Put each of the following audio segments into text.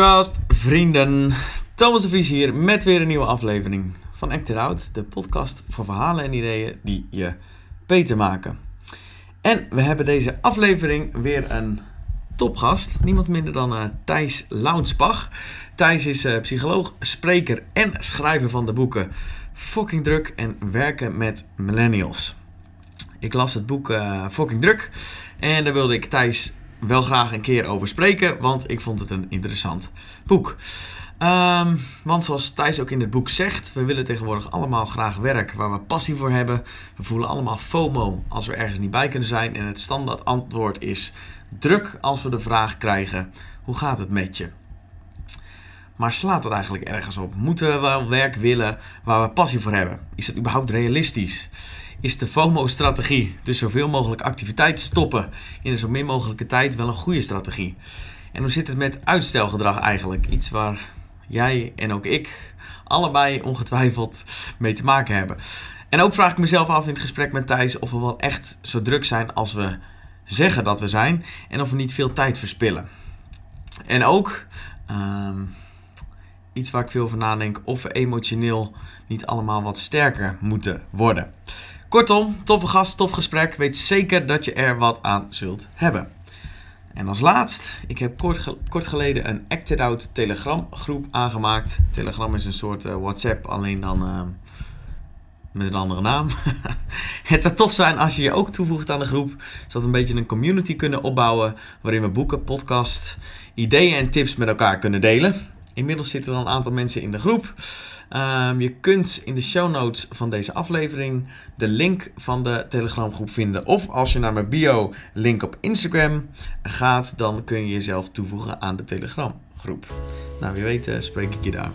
Podcast vrienden. Thomas de Vries hier met weer een nieuwe aflevering van Act It Out. De podcast voor verhalen en ideeën die je beter maken. En we hebben deze aflevering weer een topgast. Niemand minder dan uh, Thijs Launsbach. Thijs is uh, psycholoog, spreker en schrijver van de boeken Fucking Druk en Werken met Millennials. Ik las het boek uh, Fucking Druk en daar wilde ik Thijs wel graag een keer over spreken, want ik vond het een interessant boek. Um, want zoals Thijs ook in het boek zegt, we willen tegenwoordig allemaal graag werk waar we passie voor hebben. We voelen allemaal FOMO als we ergens niet bij kunnen zijn. En het standaard antwoord is druk als we de vraag krijgen: hoe gaat het met je? Maar slaat het eigenlijk ergens op? Moeten we wel werk willen waar we passie voor hebben? Is dat überhaupt realistisch? Is de FOMO-strategie, dus zoveel mogelijk activiteit stoppen in een zo min mogelijke tijd, wel een goede strategie. En hoe zit het met uitstelgedrag eigenlijk? Iets waar jij en ook ik allebei ongetwijfeld mee te maken hebben. En ook vraag ik mezelf af in het gesprek met Thijs of we wel echt zo druk zijn als we zeggen dat we zijn en of we niet veel tijd verspillen. En ook um, iets waar ik veel over nadenk, of we emotioneel niet allemaal wat sterker moeten worden. Kortom, toffe gast, tof gesprek. Weet zeker dat je er wat aan zult hebben. En als laatst, ik heb kort, kort geleden een Acted Out Telegram groep aangemaakt. Telegram is een soort uh, WhatsApp, alleen dan uh, met een andere naam. het zou tof zijn als je je ook toevoegt aan de groep. Zodat we een beetje een community kunnen opbouwen. Waarin we boeken, podcast, ideeën en tips met elkaar kunnen delen. Inmiddels zitten er al een aantal mensen in de groep. Um, je kunt in de show notes van deze aflevering de link van de Telegram groep vinden. Of als je naar mijn bio link op Instagram gaat, dan kun je jezelf toevoegen aan de Telegram groep. Nou, wie weet uh, spreek ik je daar.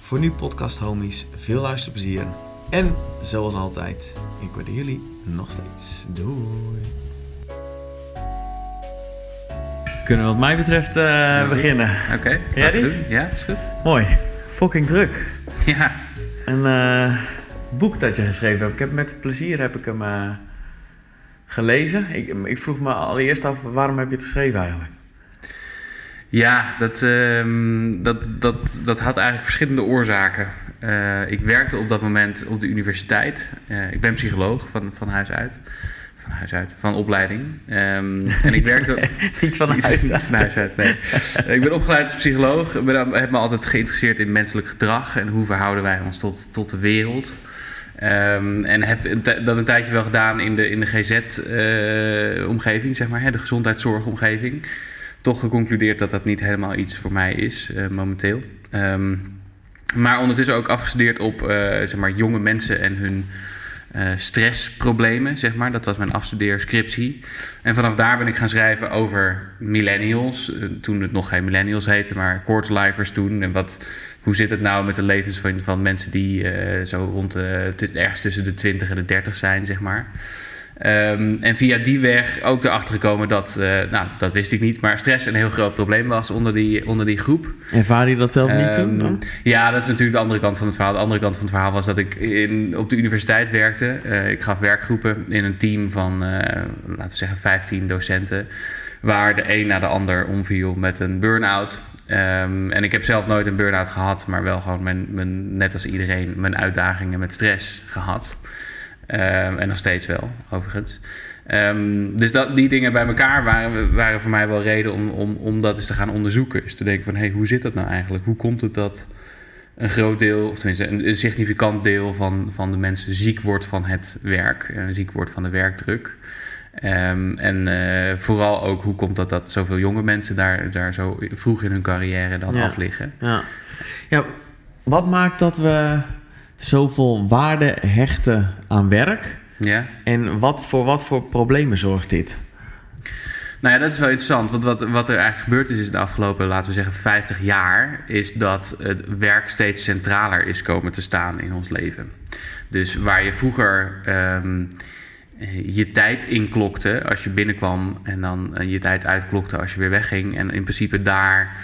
Voor nu podcast homies, veel luisterplezier. En zoals altijd, ik waardeer jullie nog steeds. Doei! Kunnen we wat mij betreft uh, ja, beginnen. Oké, okay, Ready? Ja, is goed. Mooi. Fucking druk. Ja. Een uh, boek dat je geschreven hebt. Ik heb met plezier heb ik hem uh, gelezen. Ik, ik, vroeg me allereerst af, waarom heb je het geschreven eigenlijk? Ja, dat, uh, dat, dat, dat had eigenlijk verschillende oorzaken. Uh, ik werkte op dat moment op de universiteit. ik ben psycholoog van, van huis uit van huis uit, van opleiding. Um, en ik werkte... niet van huis uit. Niet van huis uit, nee. ik ben opgeleid als psycholoog. Ik heb me altijd geïnteresseerd in menselijk gedrag... en hoe verhouden wij ons tot, tot de wereld. Um, en heb dat een tijdje wel gedaan in de, in de GZ-omgeving, uh, zeg maar, hè, de gezondheidszorgomgeving. Toch geconcludeerd dat dat niet helemaal iets voor mij is, uh, momenteel. Um, maar ondertussen ook afgestudeerd op uh, zeg maar, jonge mensen en hun uh, stressproblemen, zeg maar. Dat was mijn afstudeerscriptie. En vanaf daar ben ik gaan schrijven over millennials. Uh, toen het nog geen millennials heette, maar quarterlifers toen. En wat, hoe zit het nou met de levens van, van mensen die uh, zo rond de, ergens tussen de 20 en de 30 zijn, zeg maar. Um, en via die weg ook erachter gekomen dat, uh, nou, dat wist ik niet, maar stress een heel groot probleem was onder die, onder die groep. Ervaar je dat zelf um, niet toen? Dan? Ja, dat is natuurlijk de andere kant van het verhaal. De andere kant van het verhaal was dat ik in, op de universiteit werkte. Uh, ik gaf werkgroepen in een team van, uh, laten we zeggen, 15 docenten. Waar de een na de ander omviel met een burn-out. Um, en ik heb zelf nooit een burn-out gehad, maar wel gewoon mijn, mijn, net als iedereen mijn uitdagingen met stress gehad. Um, en nog steeds wel, overigens. Um, dus dat, die dingen bij elkaar waren, waren voor mij wel reden om, om, om dat eens te gaan onderzoeken. Is te denken van, hé, hey, hoe zit dat nou eigenlijk? Hoe komt het dat een groot deel, of tenminste een, een, significant deel van, van de mensen ziek wordt van het werk. En ziek wordt van de werkdruk. Um, en uh, vooral ook, hoe komt dat dat zoveel jonge mensen daar, daar zo vroeg in hun carrière dan ja. afliggen? Ja. ja, wat maakt dat we zoveel waarde hechten aan werk? Ja. En wat voor, wat voor problemen zorgt dit? Nou ja, dat is wel interessant. Want wat, wat er eigenlijk gebeurd is, is de afgelopen, laten we zeggen, 50 jaar, is dat het werk steeds centraler is komen te staan in ons leven. Dus waar je vroeger um, je tijd inklokte als je binnenkwam en dan je tijd uitklokte als je weer wegging. En in principe daar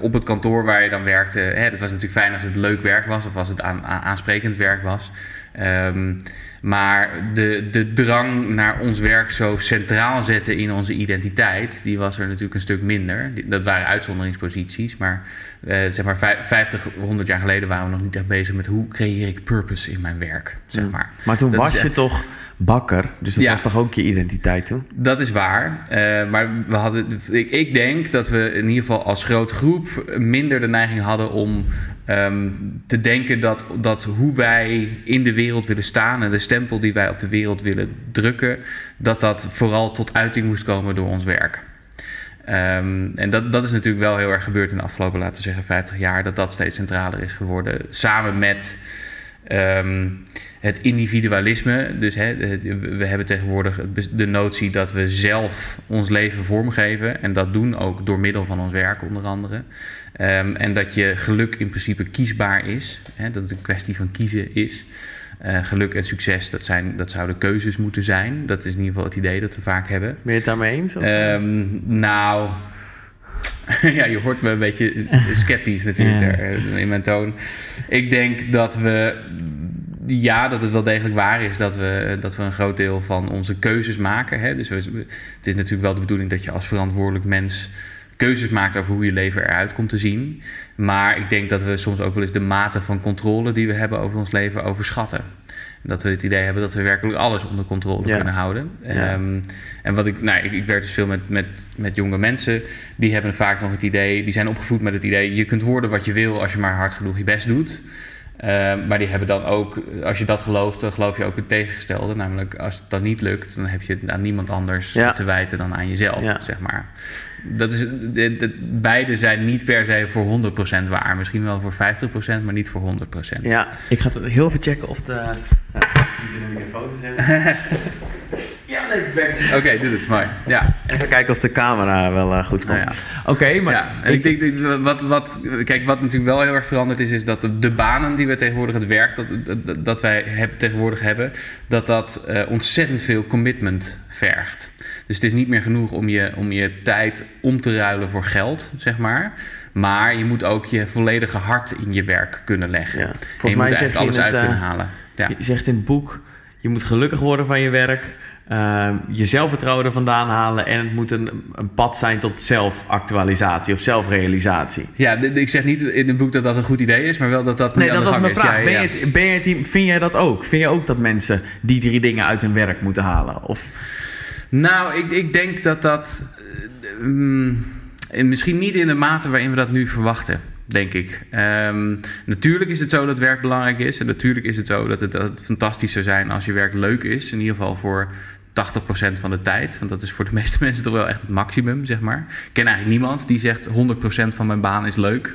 op het kantoor waar je dan werkte, hè, dat was natuurlijk fijn als het leuk werk was of als het aan, aansprekend werk was. Ehm, maar de, de drang naar ons werk zo centraal zetten in onze identiteit, die was er natuurlijk een stuk minder. Dat waren uitzonderingsposities, maar uh, zeg maar 50, 100 jaar geleden waren we nog niet echt bezig met hoe creëer ik purpose in mijn werk, zeg maar. Maar toen was je toch bakker. Dus dat was toch ook je identiteit toen? Dat is waar. Uh, maar we hadden, ik, ik, denk dat we in ieder geval als grote groep minder de neiging hadden om um, te denken dat, dat hoe wij in de wereld willen staan en de stempel die wij op de wereld willen drukken, dat dat vooral tot uiting moest komen door ons werk. Um, en dat, dat is natuurlijk wel heel erg gebeurd in de afgelopen, laten we zeggen, 50 jaar, dat dat steeds centraler is geworden. Samen met um, het individualisme. Dus hè, we hebben tegenwoordig de notie dat we zelf ons leven vormgeven. En dat doen ook door middel van ons werk, onder andere. Um, en dat je geluk in principe kiesbaar is. Hè, dat het een kwestie van kiezen is. Uh, geluk en succes, dat, zijn, dat zouden keuzes moeten zijn. Dat is in ieder geval het idee dat we vaak hebben. Ben je het daarmee eens? Um, nou, ja, je hoort me een beetje sceptisch natuurlijk ja. Eh, in mijn toon. Ik denk dat we ja, dat het wel degelijk waar is dat we, dat we een groot deel van onze keuzes maken. Hè? Dus we, het is natuurlijk wel de bedoeling dat je als verantwoordelijk mens keuzes maakt over hoe je leven eruit komt te zien. Maar ik denk dat we soms ook wel eens de mate van controle die we hebben over ons leven overschatten. Dat we het idee hebben dat we werkelijk alles onder controle kunnen houden. Ehm, en wat ik, nou, ik, ik werk dus veel met, met, met jonge mensen. Die hebben vaak nog het idee, die zijn opgevoed met het idee: je kunt worden wat je wil als je maar hard genoeg je best doet. Ehm, maar die hebben dan ook, als je dat gelooft, dan geloof je ook het tegengestelde. Namelijk, als het dan niet lukt, dan heb je het aan niemand anders te wijten dan aan jezelf, zeg maar. Dat is, de, de, beide zijn niet per se voor 100% waar. Misschien wel voor 50%, maar niet voor 100%. Ja, ik ga het heel even checken of de... Ja, niet in de microfoon te zeggen. Oké, doe het, mooi. Ja. Even kijken of de camera wel uh, goed stond. Nou ja. Oké, maar... Ja, en ik, denk, wat, wat, kijk, wat natuurlijk wel heel erg veranderd is, is dat de, de banen die we tegenwoordig, het werk dat, dat, dat wij hebben, tegenwoordig hebben, dat dat uh, ontzettend veel commitment vergt. Dus het is niet meer genoeg om je, om je tijd om te ruilen voor geld, zeg maar. Maar je moet ook je volledige hart in je werk kunnen leggen. Ja. Volgens mij zeg je alles uit kunnen eh, halen. Ja. Je zegt in het boek, je moet gelukkig worden van je werk uh, je zelfvertrouwen er vandaan halen. En het moet een, een pad zijn tot zelfactualisatie of zelfrealisatie. Ja, ik zeg niet in het boek dat dat een goed idee is, maar wel dat dat. Nee, dat was mijn vraag. ben, Je ben je het, vind jij dat ook? Vind je ook dat mensen die drie dingen uit hun werk moeten halen? Of... Nou, ik, ik denk dat dat. Uh, misschien niet in de mate waarin we dat nu verwachten denk ik. Um, natuurlijk is het zo dat werk belangrijk is. En natuurlijk is het zo dat het, fantastisch zou zijn als je werk leuk is. In ieder geval voor 80% van de tijd. Want dat is voor de meeste mensen toch wel echt het maximum, zeg maar. Ik ken eigenlijk niemand die zegt 100% van mijn baan is leuk.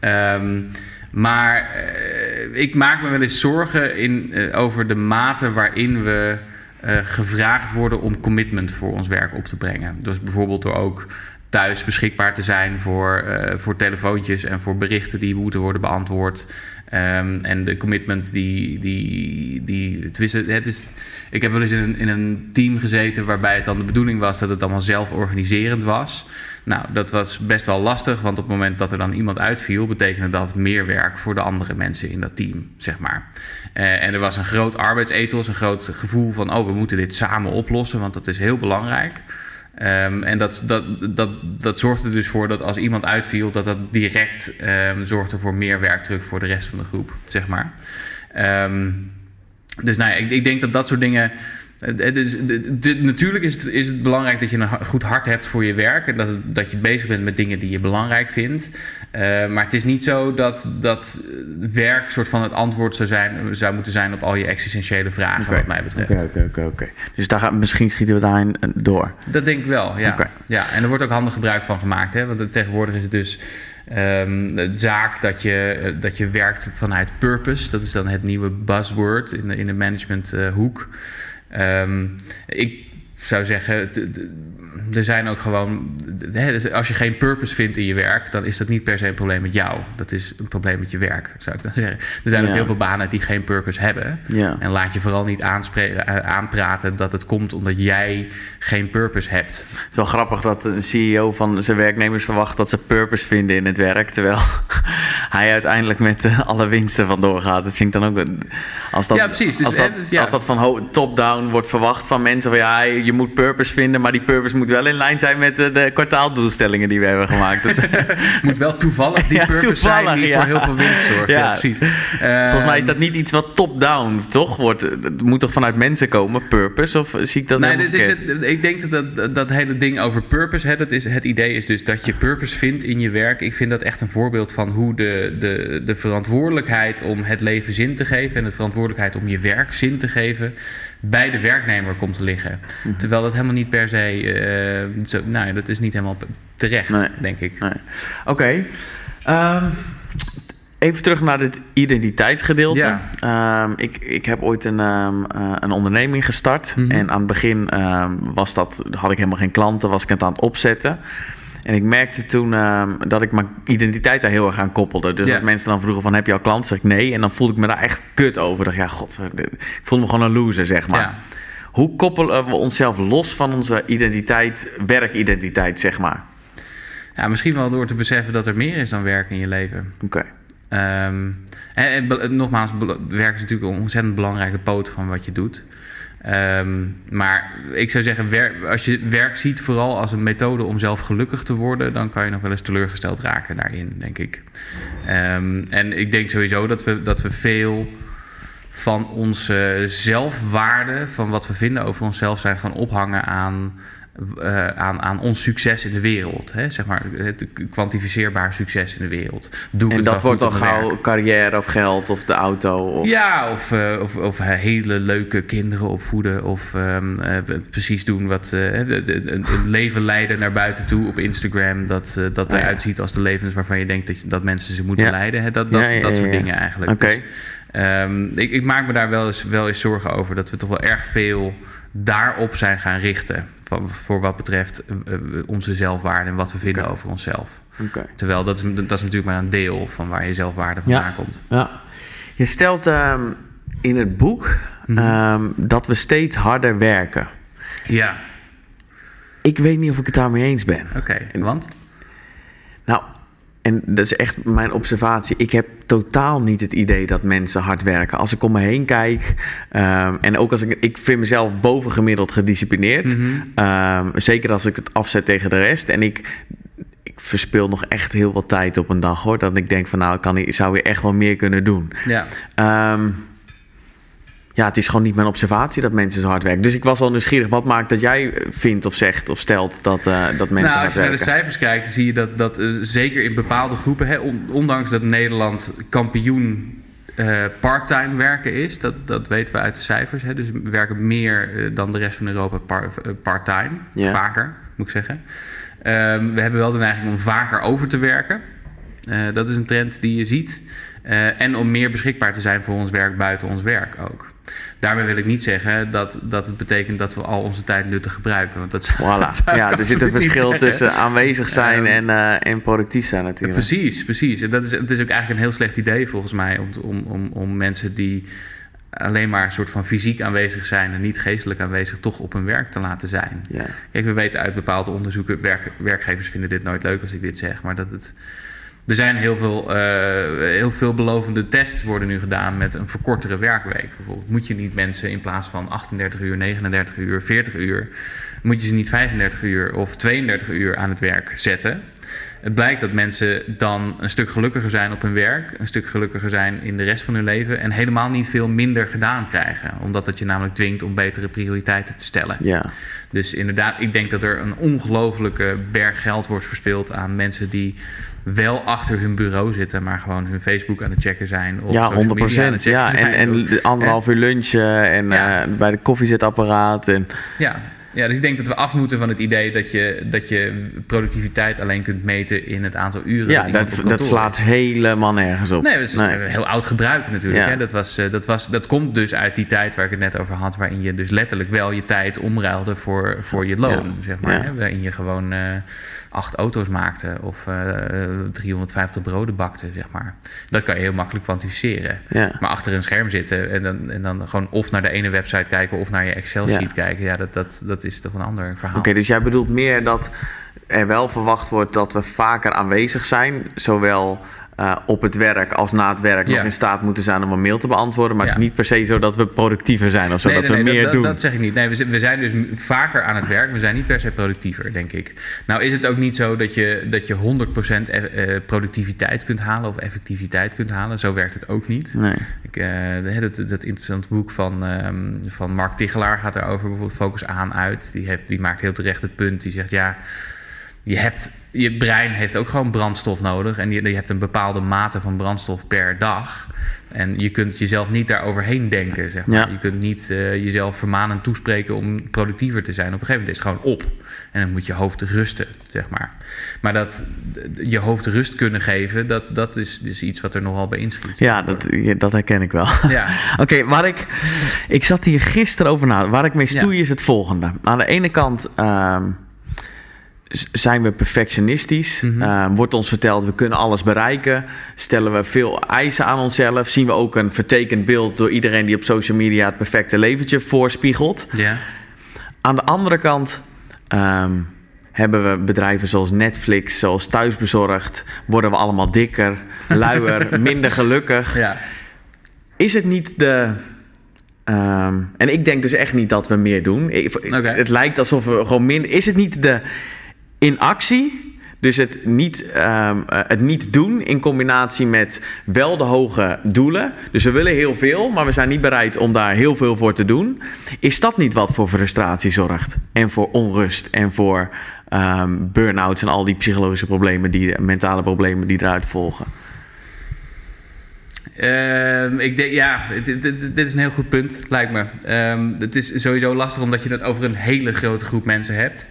Um, maar uh, ik maak me wel eens zorgen in, uh, over de mate waarin we uh, gevraagd worden om commitment voor ons werk op te brengen. Dus bijvoorbeeld door ook thuis beschikbaar te zijn voor, uh, voor telefoontjes en voor berichten die moeten worden beantwoord. Um, en de commitment die. die, die het is, ik heb wel eens in een, in een team gezeten waarbij het dan de bedoeling was dat het allemaal zelforganiserend was. Nou, dat was best wel lastig, want op het moment dat er dan iemand uitviel, betekende dat meer werk voor de andere mensen in dat team, zeg maar. Uh, en er was een groot arbeidsethos, een groot gevoel van: oh, we moeten dit samen oplossen, want dat is heel belangrijk. Um, en dat, dat, dat, dat zorgt er dus voor dat als iemand uitviel, dat dat direct um, zorgde voor meer werkdruk voor de rest van de groep, zeg maar. Um, dus nou ja, ik, ik denk dat dat soort dingen dus, natuurlijk is het, is het belangrijk dat je een goed hart hebt voor je werk. En dat, dat je bezig bent met dingen die je belangrijk vindt. Uh, maar het is niet zo dat, dat werk soort van het antwoord zou, zijn, zou moeten zijn op al je existentiële vragen, okay. wat mij betreft. Oké, okay, oké, oké. Dus daar gaat, misschien schieten we daarin door. Dat denk ik wel, ja. Ja. En er wordt ook handig gebruik van gemaakt. Hè? Want tegenwoordig is het dus. Um, de zaak dat je, dat je werkt vanuit purpose. Dat is dan het nieuwe buzzword in de, in de managementhoek. Uh, Um, ik zou zeggen, er zijn ook gewoon. Dus als je geen purpose vindt in je werk, dan is dat niet per se een probleem met jou. Dat is een probleem met je werk, zou ik dan zeggen. Er zijn ook heel veel banen die geen purpose hebben. Ja. En laat je vooral niet eh, aanpraten dat het komt omdat jij geen purpose hebt. Het is wel grappig dat een CEO van zijn werknemers verwacht dat ze purpose vinden in het werk. Terwijl hij uiteindelijk met eh, alle winsten vandoor gaat. Dat vind ik dan ook. Als dat, Ja, precies. Dus, als, dat, eh, dus ja. als dat van top-down wordt verwacht van mensen. Van ja, je moet purpose vinden. Maar die purpose moet wel in lijn zijn met eh, de kwartaaldoelstellingen die we hebben gemaakt. Dat, moet wel toevallig die Ja, purpose zijn die ja. voor heel veel winst zorgt. Ja, Ja. precies. Volgens mij is Ehm, dat niet iets wat top-down toch wordt. Het moet toch vanuit mensen komen, purpose? Of zie ik dat Nee, dit is het, ik denk dat dat, dat dat hele ding over purpose, hè, dat is, het idee is dus dat je purpose vindt in je werk. Ik vind dat echt een voorbeeld van hoe de, de, de verantwoordelijkheid om het leven zin te geven en de verantwoordelijkheid om je werk zin te geven bij de werknemer komt te liggen. Mhm. Terwijl dat helemaal niet per se, zo, nou, dat is niet helemaal terecht, Nee. denk ik. Nee. Oké. Ehm, even terug naar het identiteitsgedeelte. Ja. Ehm, ik, ik heb ooit een, ehm, eh, een onderneming gestart. Mhm. En aan het begin was dat, had ik helemaal geen klanten, was ik het aan het opzetten. En ik merkte toen ehm, dat ik mijn identiteit daar heel erg aan koppelde. Dus Ja. als mensen dan vroegen van heb je al klanten, zeg ik nee. En dan voelde ik me daar echt kut over. Dacht, ja, god, ik voelde me gewoon een loser, zeg maar. Ja. Hoe koppelen we onszelf los van onze identiteit, werkidentiteit, zeg maar? Ja, misschien wel door te beseffen dat er meer is dan werk in je leven. Oké. Ehm, en, en nogmaals, werk is natuurlijk een ontzettend belangrijke poot van wat je doet. Ehm, maar ik zou zeggen, als je werk ziet vooral als een methode om zelf gelukkig te worden, dan kan je nog wel eens teleurgesteld raken daarin, denk ik. Ehm, en ik denk sowieso dat we, dat we veel van onze zelfwaarde, van wat we vinden over onszelf, zijn gaan ophangen aan, eh, aan, aan ons succes in de wereld. Hè? Zeg maar het kwantificeerbaar succes in de wereld. Doe En het dat wordt dan gauw werk? carrière of geld of de auto. Of... Ja, of, eh, of, of hele leuke kinderen opvoeden. Of ehm, eh, precies doen wat. eh, een leven leiden naar buiten toe op Instagram. Dat, eh, dat ja. eruit ziet als de levens waarvan je denkt dat, mensen ze moeten Ja. leiden. Hè? Dat, dat, Ja, dat soort dingen eigenlijk. Oké. Dus, ehm, ik, ik maak me daar wel eens, wel eens zorgen over dat we toch wel erg veel daarop zijn gaan richten. Van, voor wat betreft eh, eh, onze zelfwaarde en wat we vinden over onszelf. Terwijl dat is, dat is natuurlijk maar een deel van waar je zelfwaarde vandaan komt. Ja. Je stelt ehm, in het boek Mhm. ehm, dat we steeds harder werken. Ja, Ik weet niet of ik het daarmee eens ben. oké. Want? Nou, en dat is echt mijn observatie. Ik heb totaal niet het idee dat mensen hard werken. Als ik om me heen kijk, ehm, en ook als ik, ik vind mezelf bovengemiddeld gedisciplineerd. Mhm. Ehm, zeker als ik het afzet tegen de rest. En ik, ik verspil nog echt heel wat tijd op een dag hoor. Dat ik denk van nou, ik kan, hier- zou weer echt wel meer kunnen doen. Ja. Ehm, ja, het is gewoon niet mijn observatie dat mensen zo hard werken. Dus ik was wel nieuwsgierig. Wat maakt dat jij eh, vindt of zegt of stelt dat, eh, dat mensen nou, hard als je naar de werken? cijfers kijkt, dan zie je dat, dat eh, zeker in bepaalde groepen, hè, on- ondanks dat Nederland kampioen parttime werken is, dat, dat weten we uit de cijfers. Hè, dus we werken meer dan de rest van Europa par, parttime, Ja. vaker moet ik zeggen. Ehm, we hebben wel de neiging om vaker over te werken. Dat is een trend die je ziet. Eh, en om meer beschikbaar te zijn voor ons werk buiten ons werk ook. Daarmee wil ik niet zeggen dat, dat het betekent dat we al onze tijd nuttig gebruiken. Want dat ik Ja, er zit een verschil tussen aanwezig zijn Ehm, en, eh, en productief zijn natuurlijk. Precies, precies. En dat is, het is ook eigenlijk een heel slecht idee volgens mij om, om, om, om mensen die alleen maar een soort van fysiek aanwezig zijn en niet geestelijk aanwezig, toch op hun werk te laten zijn. Ja. Kijk, we weten uit bepaalde onderzoeken, werk, werkgevers vinden dit nooit leuk als ik dit zeg, maar dat het. Er zijn heel veel, eh, heel veel belovende tests worden nu gedaan met een verkortere werkweek. Bijvoorbeeld moet je niet mensen in plaats van 38 uur, 39 uur, 40 uur, moet je ze niet 35 uur of 32 uur aan het werk zetten. Het blijkt dat mensen dan een stuk gelukkiger zijn op hun werk, een stuk gelukkiger zijn in de rest van hun leven en helemaal niet veel minder gedaan krijgen. Omdat het je namelijk dwingt om betere prioriteiten te stellen. Ja. Dus inderdaad, ik denk dat er een ongelofelijke berg geld wordt verspild aan mensen die wel achter hun bureau zitten, maar gewoon hun Facebook aan het checken zijn. Of ja, social 100 media aan het checken Ja, en, en anderhalf uur lunchen en Ja. eh, bij de koffiezetapparaat. En, ja. Ja, dus ik denk dat we af moeten van het idee dat je, dat je productiviteit alleen kunt meten in het aantal uren. Ja, dat dat, slaat helemaal nergens op. Nee, dat is Nee. een heel oud gebruik natuurlijk. Ja. Hè? Dat, was, eh, dat, was, dat komt dus uit die tijd waar ik het net over had, waarin je dus letterlijk wel je tijd omruilde voor, voor je loon, Ja. zeg maar. Ja. Hè? Waarin je gewoon eh, acht auto's maakte of eh, 350 broden bakte, zeg maar. Dat kan je heel makkelijk kwantificeren. Ja. Maar achter een scherm zitten en dan, en dan gewoon of naar de ene website kijken of naar je Excel-sheet kijken, ja, dat, dat, dat is toch een ander verhaal. Oké, dus jij bedoelt meer dat er wel verwacht wordt dat we vaker aanwezig zijn, zowel eh, op het werk als na het werk Ja. nog in staat moeten zijn om een mail te beantwoorden. Maar het is niet per se zo dat we productiever zijn of zo, Nee, dat nee, we nee, meer dat, doen. Dat, dat zeg ik niet. Nee, we, zijn dus vaker aan het werk. We zijn niet per se productiever, denk ik. Nou is het ook niet zo dat je, dat je 100% e- eh, productiviteit kunt halen of effectiviteit kunt halen. Zo werkt het ook niet. Nee. Ik, de- dat, dat interessante boek van, ehm, van Mark Tichelaar gaat daarover bijvoorbeeld focus aan uit. Die, heeft, die maakt heel terecht het punt. Die zegt ja, je, hebt, je brein heeft ook gewoon brandstof nodig. En je, je hebt een bepaalde mate van brandstof per dag. En je kunt jezelf niet daar overheen denken, zeg maar. Ja. Je kunt niet eh, jezelf vermanend toespreken om productiever te zijn. Op een gegeven moment is het gewoon op. En dan moet je hoofd rusten, zeg maar. Maar dat je hoofd rust kunnen geven, dat, dat is, is iets wat er nogal bij inschiet. Ja, dat, dat herken ik wel. Ja. Oké, waar ik. Ik zat hier gisteren over na. Waar ik mee stoei is het volgende. Aan de ene kant ehm, zijn we perfectionistisch. Mhm. Ehm, wordt ons verteld we kunnen alles bereiken. Stellen we veel eisen aan onszelf. Zien we ook een vertekend beeld door iedereen die op social media het perfecte leventje voorspiegelt. Aan de andere kant. ehm, hebben we bedrijven zoals Netflix, zoals Thuisbezorgd, worden we allemaal dikker, luier, minder gelukkig. ja. Is het niet de. ehm, en ik denk dus echt niet dat we meer doen. Ik-. Het lijkt alsof we gewoon minder. Is het niet de inactie? Dus het niet, ehm, eh, het niet doen in combinatie met wel de hoge doelen. Dus we willen heel veel, maar we zijn niet bereid om daar heel veel voor te doen. Is dat niet wat voor frustratie zorgt? En voor onrust en voor ehm burn-outs en al die psychologische problemen, die, mentale problemen die eruit volgen? Ehm, ik denk, ja, dit, dit, dit is een heel goed punt, lijkt me. Het is sowieso lastig omdat je het over een hele grote groep mensen hebt.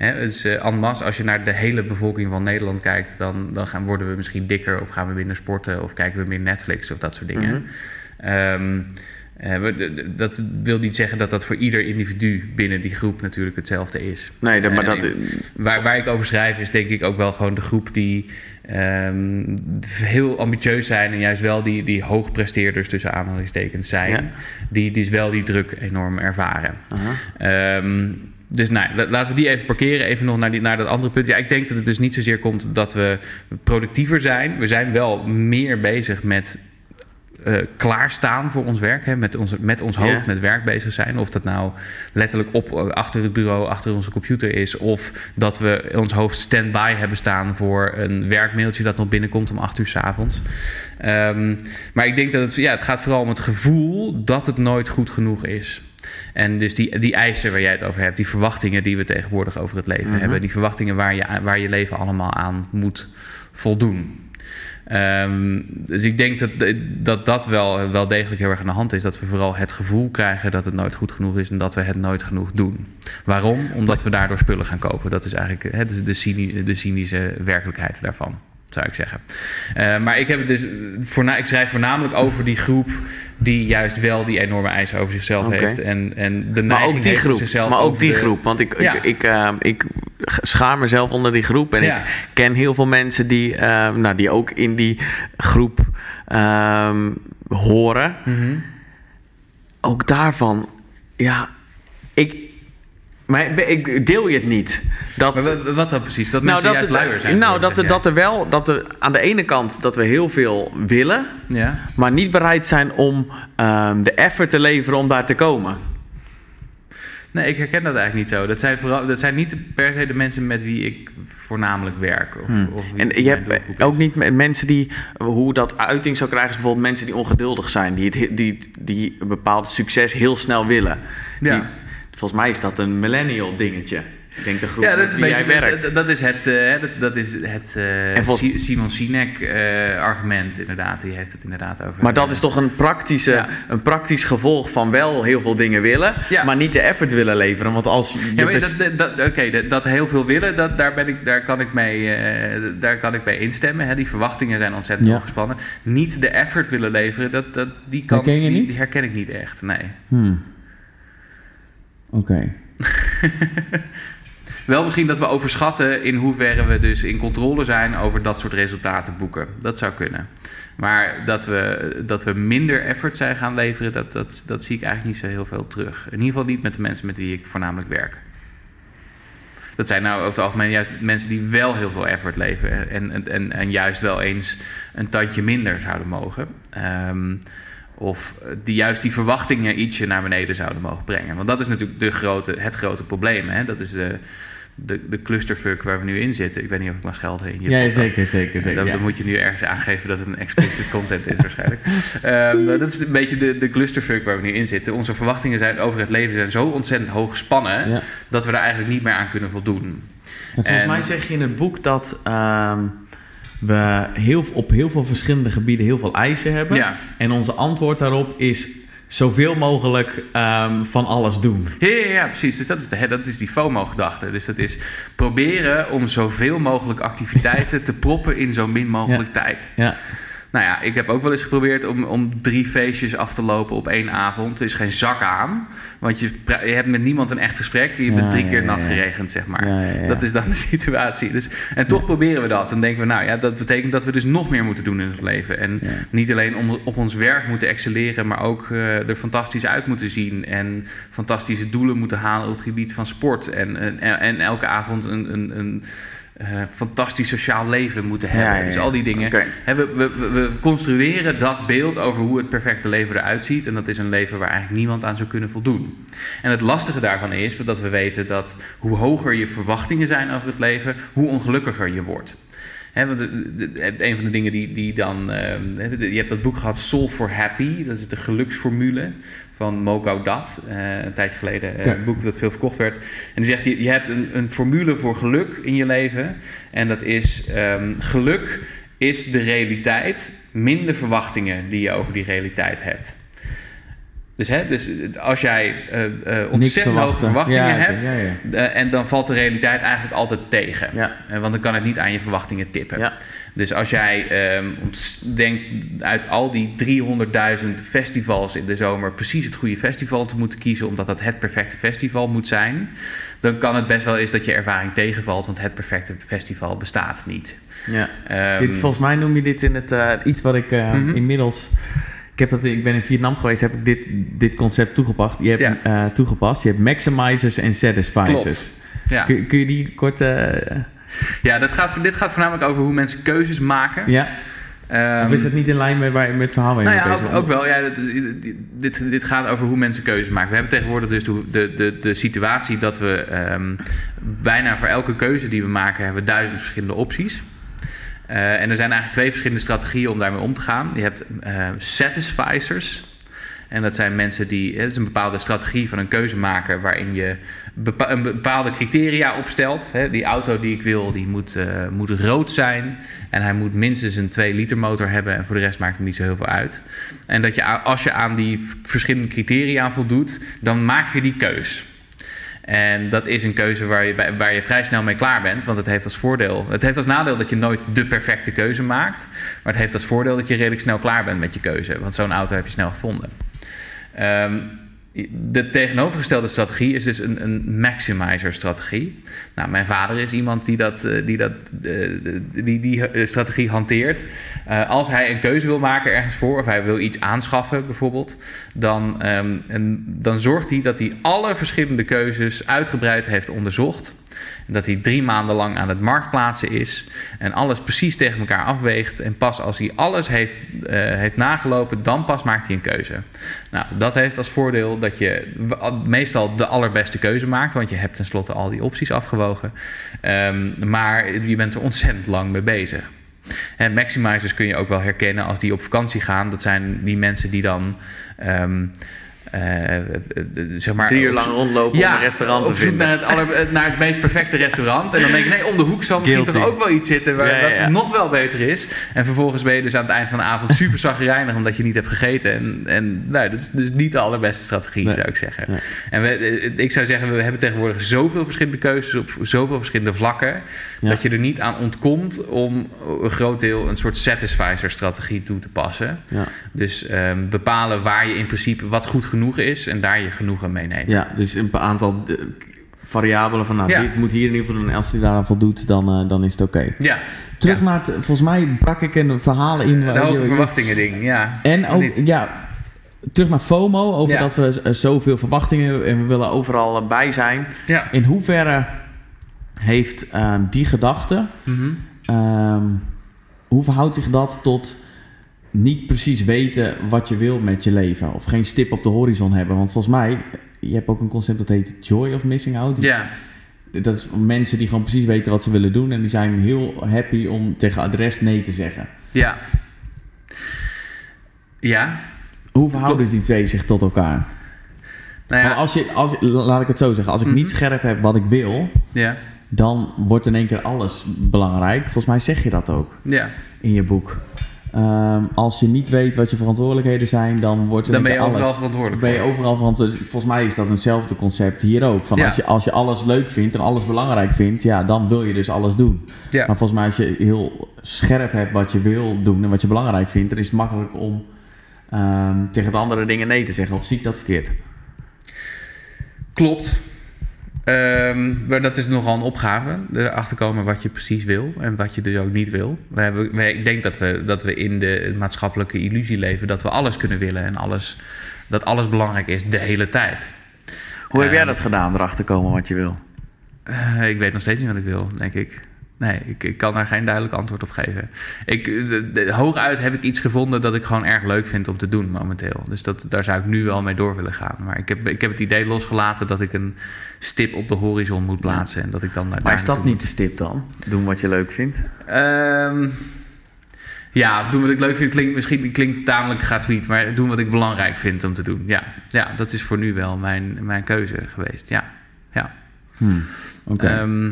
Hè, dus eh, en masse, als je naar de hele bevolking van Nederland kijkt, dan, dan gaan, worden we misschien dikker of gaan we minder sporten of kijken we meer Netflix of dat soort dingen. Mhm. Ehm, eh, dat wil niet zeggen dat dat voor ieder individu binnen die groep natuurlijk hetzelfde is. Nee, dat, maar dat. waar, waar ik over schrijf is denk ik ook wel gewoon de groep die ehm, heel ambitieus zijn en juist wel die, die hoogpresteerders tussen aanhalingstekens zijn. Ja. Die dus wel die druk enorm ervaren. Aha. Dus nou, la- laten we die even parkeren. Even nog naar, die, naar dat andere punt. Ja, ik denk dat het dus niet zozeer komt dat we productiever zijn. We zijn wel meer bezig met eh, klaarstaan voor ons werk. Hè? Met, ons, met ons hoofd, met werk bezig zijn. Of dat nou letterlijk op, eh, achter het bureau, achter onze computer is. Of dat we ons hoofd stand-by hebben staan voor een werkmailtje dat nog binnenkomt om acht uur s avonds. Ehm, maar ik denk dat het, ja, het gaat vooral om het gevoel dat het nooit goed genoeg is. En dus die, die eisen waar jij het over hebt, die verwachtingen die we tegenwoordig over het leven Mhm. hebben, die verwachtingen waar je, waar je leven allemaal aan moet voldoen. Ehm, dus ik denk dat, dat dat wel, wel degelijk heel erg aan de hand is. Dat we vooral het gevoel krijgen dat het nooit goed genoeg is en dat we het nooit genoeg doen. Waarom? Omdat we daardoor spullen gaan kopen. Dat is eigenlijk cyni- de cynische werkelijkheid daarvan, zou ik zeggen. Eh, maar ik, heb het dus voorna- ik schrijf voornamelijk over die groep die juist wel die enorme eisen over zichzelf heeft. En, en de Maar ook die groep. Maar ook die de- groep. Want ik, Ja. ik, ik, eh, ik schaar mezelf onder die groep. En Ja. ik ken heel veel mensen die, eh, nou, die ook in die groep ehm, horen. Mhm. Ook daarvan, ja, ik, maar ik deel je het niet. Dat, Maar wat dan precies? Dat mensen juist luier zijn? Nou, dat, er, dat er wel, dat er aan de ene kant dat we heel veel willen? Ja. maar niet bereid zijn om ehm, de effort te leveren om daar te komen. Nee, ik herken dat eigenlijk niet zo. Dat zijn, vooral, dat zijn niet per se de mensen met wie ik voornamelijk werk. Of, of wie En je hebt ook niet met mensen die, hoe dat uiting zou krijgen, is bijvoorbeeld mensen die ongeduldig zijn, die, het, he- die, die een bepaald succes heel snel willen. Ja. Die, volgens mij is dat een millennial dingetje. Ik denk de groep ja, dat is wie jij werkt. Dat, dat, is het, uh, dat, dat, is het uh, volgens... Simon Sinek uh, argument inderdaad. Die heeft het inderdaad over... Maar dat is toch een, praktische, ja. een praktisch gevolg van wel heel veel dingen willen... Ja. maar niet de effort willen leveren. Want als je... Ja, bes... dat, dat, Oké, dat, dat, heel veel willen, dat, daar, ben ik, daar, kan ik mee, daar kan ik mee instemmen. Hè. Die verwachtingen zijn ontzettend ja. gespannen. Niet de effort willen leveren, dat, dat, die kant die, die, herken ik niet echt, nee. Hmm. Oké. Wel misschien dat we overschatten in hoeverre we dus in controle zijn over dat soort resultaten boeken. Dat zou kunnen. Maar dat we, dat we minder effort zijn gaan leveren, dat, dat, dat zie ik eigenlijk niet zo heel veel terug. In ieder geval niet met de mensen met wie ik voornamelijk werk. Dat zijn nou over het algemeen juist mensen die wel heel veel effort leveren. En, en, en juist wel eens een tandje minder zouden mogen. Um, of die juist die verwachtingen ietsje naar beneden zouden mogen brengen. Want dat is natuurlijk de grote, het grote probleem. Hè? Dat is de, de, de clusterfuck waar we nu in zitten. Ik weet niet of ik mag schelden in je Ja, zeker, zeker. zeker dan, ja. dan, moet je nu ergens aangeven dat het een explicit content is waarschijnlijk. um, dat is een beetje de, de clusterfuck waar we nu in zitten. Onze verwachtingen zijn over het leven zijn zo ontzettend hoog gespannen... Ja. dat we daar eigenlijk niet meer aan kunnen voldoen. En volgens en, mij zeg je in het boek dat... Um, we heel, op heel veel verschillende gebieden heel veel eisen hebben. Ja. En onze antwoord daarop is zoveel mogelijk um, van alles doen. Ja, ja, ja, precies. Dus dat is, de, dat is die FOMO-gedachte. Dus dat is proberen om zoveel mogelijk activiteiten te proppen in zo min mogelijk tijd. Ja. Nou ja, ik heb ook wel eens geprobeerd om, om drie feestjes af te lopen op één avond. Er is geen zak aan, want je, je hebt met niemand een echt gesprek. Je bent drie keer nat geregend, zeg maar. Dat is dan de situatie. Dus, en toch proberen we dat. Dan denken we, nou ja, dat betekent dat we dus nog meer moeten doen in ons leven. En niet alleen om, op ons werk moeten excelleren, maar ook uh, er fantastisch uit moeten zien. En fantastische doelen moeten halen op het gebied van sport. En, en, en elke avond een, een, een uh, fantastisch sociaal leven moeten hebben. Ja, ja, ja. Dus al die dingen. Okay. He, we, we, we, construeren dat beeld over hoe het perfecte leven eruit ziet. En dat is een leven waar eigenlijk niemand aan zou kunnen voldoen. En het lastige daarvan is dat we weten dat hoe hoger je verwachtingen zijn over het leven, hoe ongelukkiger je wordt. He, want een van de dingen die, die dan. Uh, je hebt dat boek gehad, Soul for Happy. Dat is de geluksformule van Mo Gaudat. Uh, een tijdje geleden. Uh, een boek dat veel verkocht werd. En die zegt: je, je hebt een, een formule voor geluk in je leven. En dat is: um, geluk is de realiteit, minder verwachtingen die je over die realiteit hebt. Dus, hè, dus als jij uh, uh, ontzettend hoge verwachtingen ja, hebt, ja, ja. Uh, en dan valt de realiteit eigenlijk altijd tegen. want dan kan het niet aan je verwachtingen tippen. Dus als jij um, denkt uit al die 300.000 festivals in de zomer precies het goede festival te moeten kiezen, omdat dat het perfecte festival moet zijn, dan kan het best wel eens dat je ervaring tegenvalt, want het perfecte festival bestaat niet. Ja. Um, dit, volgens mij noem je dit in het iets wat ik mm -hmm. inmiddels heb dat, ik ben in Vietnam geweest, heb ik dit, dit concept toegepast. Je hebt, ja. uh, toegepast. Je hebt maximizers en satisfizers. Ja. Kun, kun, je die kort... Uh... Ja, dat gaat, dit gaat voornamelijk over hoe mensen keuzes maken. Ja. Um, of is dat niet in lijn met, met het verhaal waar je nou ja, ook, ook, wel. Ja, dit, dit gaat over hoe mensen keuzes maken. We hebben tegenwoordig dus de, de, de, de situatie dat we um, bijna voor elke keuze die we maken... hebben we duizend verschillende opties. Uh, en er zijn eigenlijk twee verschillende strategieën om daarmee om te gaan. Je hebt uh, satisficers. En dat zijn mensen die. Het is een bepaalde strategie van een keuze maken. waarin je een bepaalde criteria opstelt. Hè, die auto die ik wil, die moet, moet rood zijn. En hij moet minstens een 2 liter motor hebben. En voor de rest maakt het niet zo heel veel uit. En dat je als je aan die verschillende criteria voldoet, dan maak je die keus. En dat is een keuze waar je, waar je vrij snel mee klaar bent. Want het heeft als voordeel. Het heeft als nadeel dat je nooit de perfecte keuze maakt. Maar het heeft als voordeel dat je redelijk snel klaar bent met je keuze. Want zo'n auto heb je snel gevonden. Um, de tegenovergestelde strategie is dus een, een maximizer-strategie. Nou, mijn vader is iemand die dat, eh, die, dat, die, die eh, strategie hanteert. Als hij een keuze wil maken ergens voor, of hij wil iets aanschaffen bijvoorbeeld, dan, en, dan zorgt hij dat hij alle verschillende keuzes uitgebreid heeft onderzocht. Dat hij drie maanden lang aan het marktplaatsen is en alles precies tegen elkaar afweegt. En pas als hij alles heeft, uh, heeft nagelopen, dan pas maakt hij een keuze. Nou, dat heeft als voordeel dat je meestal de allerbeste keuze maakt, want je hebt tenslotte al die opties afgewogen. Um, maar je bent er ontzettend lang mee bezig. En maximizers kun je ook wel herkennen als die op vakantie gaan. Dat zijn die mensen die dan. Um, eh, eh, zeg maar, Drie uur lang rondlopen om een restaurant te op zoek vinden. Naar het, aller, naar het meest perfecte restaurant. En dan denk ik, nee, om de hoek zal misschien Guilty. toch ook wel iets zitten waar, Ja, ja, dat ja. nog wel beter is. En vervolgens ben je dus aan het eind van de avond super zagrijnig omdat je niet hebt gegeten. En, en nou, dat is dus niet de allerbeste strategie, Nee. zou ik zeggen. Nee. En we, eh, ik zou zeggen, we hebben tegenwoordig zoveel verschillende keuzes op zoveel verschillende vlakken. Ja. Dat je er niet aan ontkomt om een groot deel een soort satisficer-strategie toe te passen. Ja. Dus ehm, bepalen waar je in principe wat goed genoeg is en daar je genoegen mee nemen. ja, dus een aantal eh, variabelen van, nou, Ja. dit moet hier in ieder geval doen. En als hij daar aan voldoet, dan, eh, dan is het oké. Ja, Terug Ja. naar het, volgens mij brak ik een verhaal in. waar de hoge verwachtingen ding, ja. En ook, Niet. ja, terug naar FOMO, over Ja. dat we eh, zoveel verwachtingen en we willen overal eh, bij zijn. Ja. In hoeverre heeft die gedachte, Mhm. ehm, hoe verhoudt zich dat tot niet precies weten wat je wil met je leven? Of geen stip op de horizon hebben? Want volgens mij, je hebt ook een concept dat heet joy of missing out. Ja, Dat is mensen die gewoon precies weten wat ze willen doen en die zijn heel happy om tegen adres nee te zeggen. ja. Ja, Hoe verhouden die twee zich tot elkaar? nou Want ja. als je, als, laat ik het zo zeggen, als ik Mhm. niet scherp heb wat ik wil, Ja, dan wordt in één keer alles belangrijk. Volgens mij zeg je dat ook ja. in je boek. Ehm, als je niet weet wat je verantwoordelijkheden zijn, dan wordt Dan ben je keer overal alles. verantwoordelijk Ben je overal verantwoordelijk. Volgens mij is dat eenzelfde concept hier ook. Van Ja. als, je, als je alles leuk vindt en alles belangrijk vindt, ja, dan wil je dus alles doen. Ja. Maar volgens mij als je heel scherp hebt wat je wil doen en wat je belangrijk vindt, dan is het makkelijk om ehm, tegen de andere dingen nee te zeggen. Of zie ik dat verkeerd? Klopt. Ehm, maar dat is nogal een opgave. Erachter komen wat je precies wil en wat je dus ook niet wil. We hebben, we, ik denk dat we, dat we in de maatschappelijke illusie leven dat we alles kunnen willen en alles, dat alles belangrijk is de hele tijd. Hoe heb jij Ehm, dat gedaan, erachter komen wat je wil? Eh, ik weet nog steeds niet wat ik wil, denk ik. Nee, ik, ik kan daar geen duidelijk antwoord op geven. Ik, eh, de- de- hooguit heb ik iets gevonden dat ik gewoon erg leuk vind om te doen momenteel. Dus dat, daar zou ik nu wel mee door willen gaan. Maar ik heb, ik heb het idee losgelaten dat ik een stip op de horizon moet plaatsen. En dat ik dan naar Maar daar is dat niet de stip dan? Doen wat je leuk vindt? Ehm, ja, doen wat ik leuk vind klinkt misschien klinkt tamelijk gratuit. Maar doen wat ik belangrijk vind om te doen. Ja, ja dat is voor nu wel mijn, mijn keuze geweest. Ja, ja. Hmm. Oké. Ehm,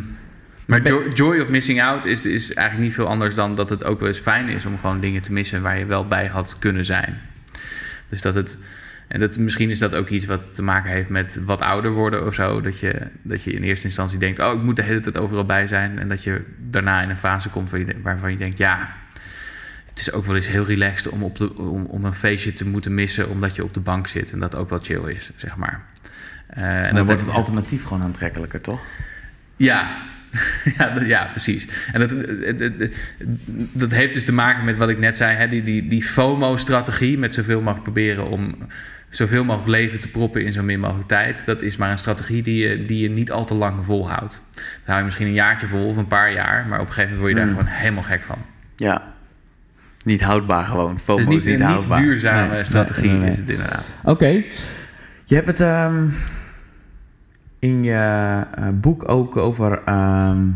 maar jo- joy of missing out is, is eigenlijk niet veel anders dan dat het ook wel eens fijn is om gewoon dingen te missen waar je wel bij had kunnen zijn. Dus dat het. En dat, misschien is dat ook iets wat te maken heeft met wat ouder worden of zo. Dat je, dat je in eerste instantie denkt: Oh, ik moet de hele tijd overal bij zijn. En dat je daarna in een fase komt je, waarvan je denkt: Ja, het is ook wel eens heel relaxed om, op de, om, om een feestje te moeten missen. omdat je op de bank zit. En dat ook wel chill is, zeg maar. Eh, en dan wordt het alternatief gewoon aantrekkelijker, toch? ja. Ja, dat- ja, precies. En dat, het- het- het- dat heeft dus te maken met wat ik net zei, hè, die, die, die FOMO-strategie, met zoveel mogelijk proberen om zoveel mogelijk leven te proppen in zo min mogelijk tijd. Dat is maar een strategie die je, die je niet al te lang volhoudt. Dan hou je misschien een jaartje vol of een paar jaar, maar op een gegeven moment word je daar Mm. gewoon helemaal gek van. Ja. Niet houdbaar gewoon. FOMO Dus niet, is niet houdbaar. duurzame Nee, strategie nee, nee, nee. is het inderdaad. Oké. Je hebt het ehm, in je eh, boek ook over ehm,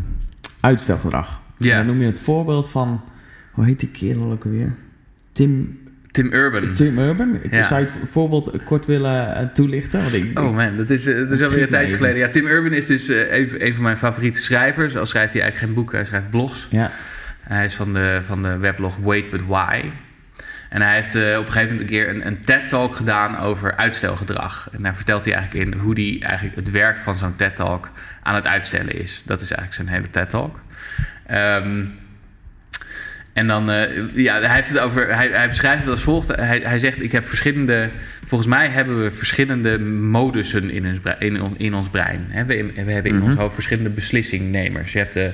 uitstelgedrag. Ja. En dan noem je het voorbeeld van... Hoe heet die kerel ook alweer? Tim, Tim Urban. Tim Urban. Ik Ja. Zou je het voorbeeld kort willen eh, toelichten? Want ik, Oh man, dat is, eh, dat is alweer een tijdje even. geleden. Ja, Tim Urban is dus een, een van mijn favoriete schrijvers. Al schrijft hij eigenlijk geen boeken, hij schrijft blogs. ja. Hij is van de, van de weblog Wait But Why. En hij heeft eh, op een gegeven moment een keer een, een TED-talk gedaan over uitstelgedrag. En daar vertelt hij eigenlijk in hoe hij eigenlijk het werk van zo'n TED-talk aan het uitstellen is. Dat is eigenlijk zijn hele TED-talk. Ehm, en dan, eh, ja, hij, heeft het over, hij, hij beschrijft het als volgt. Hij, hij zegt, ik heb verschillende, volgens mij hebben we verschillende modussen in ons, bre- in, on- in ons brein. We, we hebben in Mhm. ons hoofd verschillende beslissingnemers. Je hebt de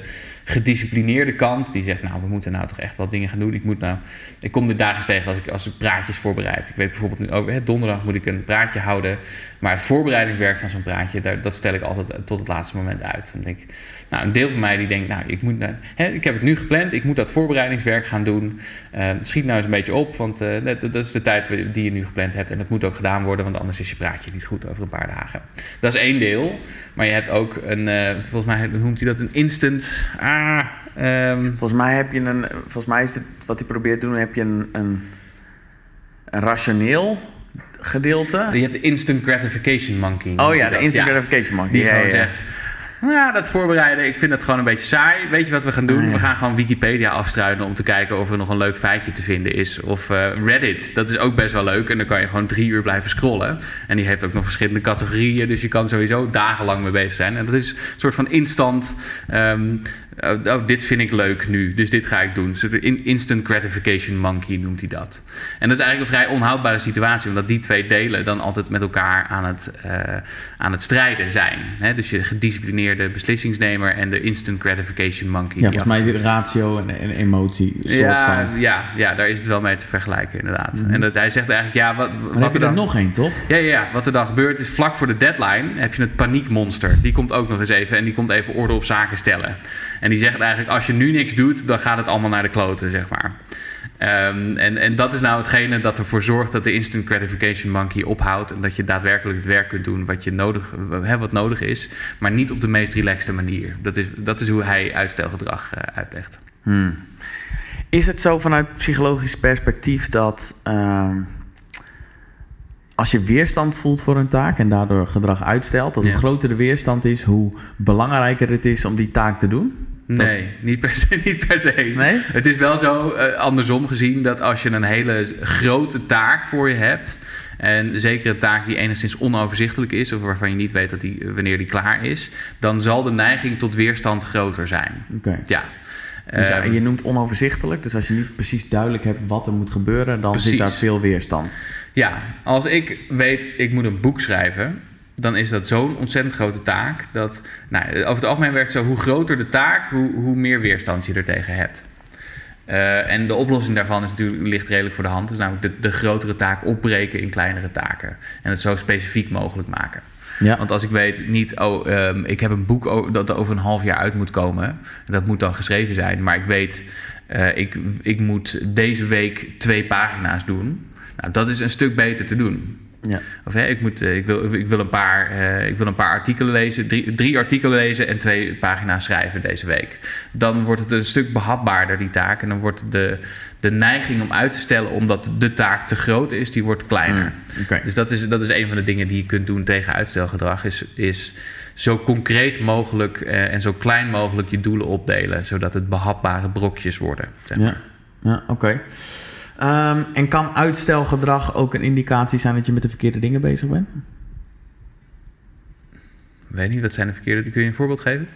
gedisciplineerde kant, die zegt, nou, we moeten nou toch echt wat dingen gaan doen. Ik, moet nou, ik kom dit dagelijks tegen als ik, als ik praatjes voorbereid. Ik weet bijvoorbeeld nu over, hè, donderdag moet ik een praatje houden. Maar het voorbereidingswerk van zo'n praatje, daar, dat stel ik altijd tot het laatste moment uit. Dan denk ik, nou, een deel van mij die denkt, nou, ik, moet, hè, ik heb het nu gepland, ik moet dat voorbereidingswerk gaan doen. Eh, schiet nou eens een beetje op, want eh, dat, dat is de tijd die je nu gepland hebt. En dat moet ook gedaan worden, want anders is je praatje niet goed over een paar dagen. Dat is één deel. Maar je hebt ook een, eh, volgens mij noemt hij dat een instant. Ah, ehm, Volgens mij heb je een... Volgens mij is het wat hij probeert te doen... Heb je een, een, een rationeel gedeelte. Je hebt de instant gratification monkey. Oh ja, de instant gratification monkey. Die ja, gewoon ja. zegt, nou, dat voorbereiden, ik vind het gewoon een beetje saai. Weet je wat we gaan doen? Ja. We gaan gewoon Wikipedia afstruinen om te kijken of er nog een leuk feitje te vinden is. Of eh, Reddit, dat is ook best wel leuk. En dan kan je gewoon drie uur blijven scrollen. En die heeft ook nog verschillende categorieën, dus je kan sowieso dagenlang mee bezig zijn. En dat is een soort van instant... ehm, oh, oh, dit vind ik leuk nu, dus dit ga ik doen. Een instant gratification monkey noemt hij dat. En dat is eigenlijk een vrij onhoudbare situatie, omdat die twee delen dan altijd met elkaar aan het, eh, aan het strijden zijn. Hè? Dus je gedisciplineerde beslissingsnemer en de instant gratification monkey. Ja, volgens mij is ratio en, en emotie soort ja, van. Mhm. ja, ja, daar is het wel mee te vergelijken, inderdaad. En dat, hij zegt eigenlijk, ja, wat, Maar wat heb je er er dan... nog één, toch? Ja, ja, ja, wat er dan gebeurt is vlak voor de deadline heb je het paniekmonster. Die komt ook nog eens even en die komt even orde op zaken stellen. En die zegt eigenlijk, als je nu niks doet, dan gaat het allemaal naar de kloten, zeg maar. Ehm, en, en dat is nou hetgene dat ervoor zorgt dat de instant gratification monkey ophoudt. En dat je daadwerkelijk het werk kunt doen wat, je nodig, hè, wat nodig is. Maar niet op de meest relaxte manier. Dat is, dat is hoe hij uitstelgedrag eh, uitlegt. Hmm. Is het zo vanuit psychologisch perspectief dat ehm, als je weerstand voelt voor een taak en daardoor gedrag uitstelt, dat Ja. hoe groter de weerstand is, hoe belangrijker het is om die taak te doen? Nee, niet per se. Niet per se. Nee? Het is wel zo eh, andersom gezien dat als je een hele grote taak voor je hebt. En zeker een taak die enigszins onoverzichtelijk is, of waarvan je niet weet dat die, wanneer die klaar is, dan zal de neiging tot weerstand groter zijn. Oké. Ja. Dus Ehm, je noemt onoverzichtelijk, dus als je niet precies duidelijk hebt wat er moet gebeuren, dan Precies. zit daar veel weerstand. Ja, als ik weet ik moet een boek schrijven, dan is dat zo'n ontzettend grote taak. Dat, nou, over het algemeen werkt zo, hoe groter de taak, hoe, hoe meer weerstand je er tegen hebt. Eh, en de oplossing daarvan is natuurlijk, ligt redelijk voor de hand. is namelijk de, de grotere taak opbreken in kleinere taken. En het zo specifiek mogelijk maken. Ja. Want als ik weet niet, oh, ehm, ik heb een boek dat er over een half jaar uit moet komen. En dat moet dan geschreven zijn. Maar ik weet, eh, ik, ik moet deze week twee pagina's doen. Nou, dat is een stuk beter te doen. Ja. Of hè, ik, moet, eh, ik, wil, ik, wil een paar, eh, ik wil een paar artikelen lezen, drie, drie artikelen lezen en twee pagina's schrijven deze week. Dan wordt het een stuk behapbaarder, die taak. En dan wordt de, de neiging om uit te stellen omdat de taak te groot is, die wordt kleiner. Mm. Dus dat is, dat is een van de dingen die je kunt doen tegen uitstelgedrag. Is, is zo concreet mogelijk eh, en zo klein mogelijk je doelen opdelen. Zodat het behapbare brokjes worden. Zeg maar. Ja, ja oké. Ehm, en kan uitstelgedrag ook een indicatie zijn dat je met de verkeerde dingen bezig bent? Weet niet, wat zijn de verkeerde? Kun je een voorbeeld geven?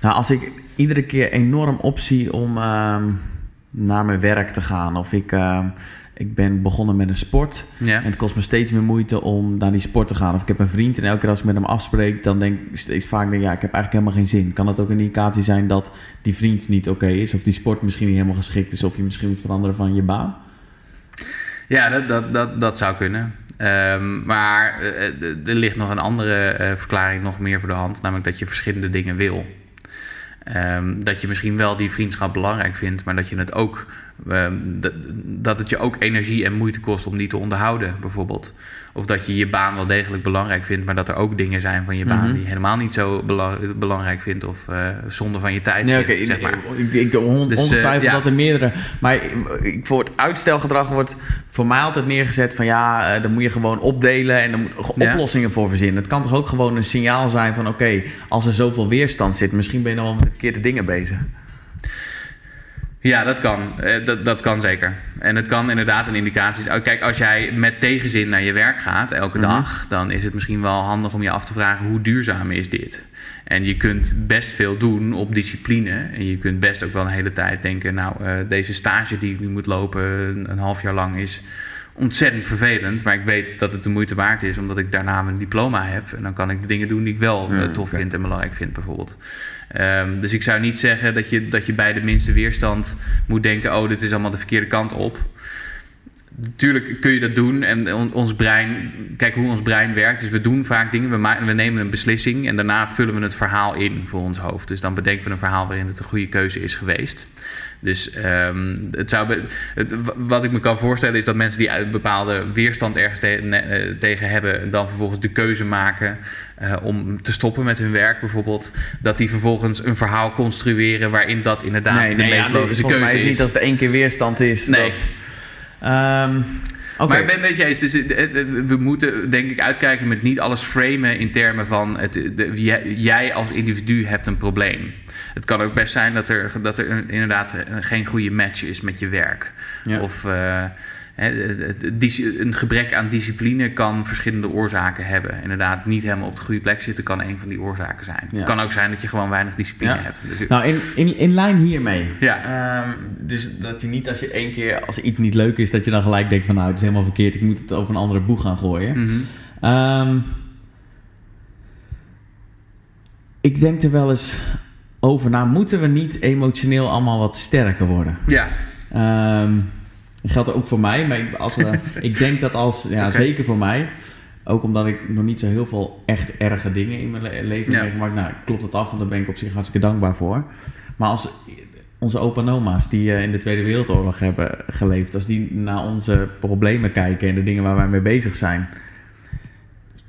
Nou, als ik iedere keer enorm optie om ehm, naar mijn werk te gaan, of ik, ehm, ik ben begonnen met een sport Ja. en het kost me steeds meer moeite om naar die sport te gaan, of ik heb een vriend en elke keer als ik met hem afspreek, dan denk ik steeds vaak, denk, ja, ik heb eigenlijk helemaal geen zin. Kan dat ook een indicatie zijn dat die vriend niet oké is, of die sport misschien niet helemaal geschikt is, of je misschien moet veranderen van je baan? Ja, dat, dat, dat, dat zou kunnen. Ehm, maar eh, eh, er ligt nog een andere eh, verklaring nog meer voor de hand. Namelijk dat je verschillende dingen wil. Ehm, dat je misschien wel die vriendschap belangrijk vindt, maar dat je het ook. Ehm, dat, het je ook energie en moeite kost om die te onderhouden, bijvoorbeeld. Of dat je je baan wel degelijk belangrijk vindt, maar dat er ook dingen zijn van je baan Mhm. die je helemaal niet zo bela- belangrijk vindt of eh zonde van je tijd Nee, oké. vindt. zeg maar. Ik, ik, on- Dus, eh, ongetwijfeld ja. dat er meerdere. Maar ik, voor het uitstelgedrag wordt voor mij altijd neergezet van ja, eh, dan moet je gewoon opdelen en dan moet je Ja. oplossingen voor verzinnen. Het kan toch ook gewoon een signaal zijn van oké, als er zoveel weerstand zit, misschien ben je dan wel met de verkeerde dingen bezig. Ja, dat kan. Eh, dat, dat kan zeker. En het kan inderdaad een indicatie zijn. Oh, Kijk, als jij met tegenzin naar je werk gaat elke Mhm. dag, dan is het misschien wel handig om je af te vragen hoe duurzaam is dit? En je kunt best veel doen op discipline. En je kunt best ook wel een hele tijd denken, nou, eh, deze stage die ik nu moet lopen, een, een half jaar lang, is ontzettend vervelend. Maar ik weet dat het de moeite waard is, omdat ik daarna mijn diploma heb. En dan kan ik de dingen doen die ik wel eh, tof vind en belangrijk vind, bijvoorbeeld. Ehm, dus ik zou niet zeggen dat je, dat je bij de minste weerstand moet denken: oh, dit is allemaal de verkeerde kant op. Natuurlijk kun je dat doen en on- ons brein, kijk hoe ons brein werkt. Dus we doen vaak dingen, we, we nemen een beslissing en daarna vullen we het verhaal in voor ons hoofd. Dus dan bedenken we een verhaal waarin het een goede keuze is geweest. Dus ehm, het zou het- wat ik me kan voorstellen is dat mensen die uit bepaalde weerstand ergens te- ne- eh, tegen hebben, dan vervolgens de keuze maken eh, om te stoppen met hun werk bijvoorbeeld, dat die vervolgens een verhaal construeren waarin dat inderdaad de meest ja, logische volgens mij keuze is is. niet als er één keer weerstand is. Nee. Dat, Ehm. Maar ik ben het met je eens. Dus, eh, we moeten denk ik uitkijken met niet alles framen in termen van het, de, jij- jij als individu hebt een probleem. Het kan ook best zijn dat er, dat er inderdaad geen goede match is met je werk. Ja. Of eh, een gebrek aan discipline kan verschillende oorzaken hebben. Inderdaad, niet helemaal op de goede plek zitten kan een van die oorzaken zijn. Ja. Het kan ook zijn dat je gewoon weinig discipline Ja. hebt. Dus, Nou, in, in, in lijn hiermee. Ja. Ehm, dus dat je niet als je één keer, als iets niet leuk is, dat je dan gelijk denkt van nou, het is helemaal verkeerd, ik moet het over een andere boeg gaan gooien. Mhm. Ehm, ik denk er wel eens over na, moeten we niet emotioneel allemaal wat sterker worden? Ja, Ehm dat geldt ook voor mij, maar ik, als we, ik denk dat als, ja zeker voor mij, ook omdat ik nog niet zo heel veel echt erge dingen in mijn le- leven Ja. heb meegemaakt, nou klopt dat af, want daar ben ik op zich hartstikke dankbaar voor. Maar als onze opa en oma's die eh, in de Tweede Wereldoorlog hebben geleefd, als die naar onze problemen kijken en de dingen waar wij mee bezig zijn,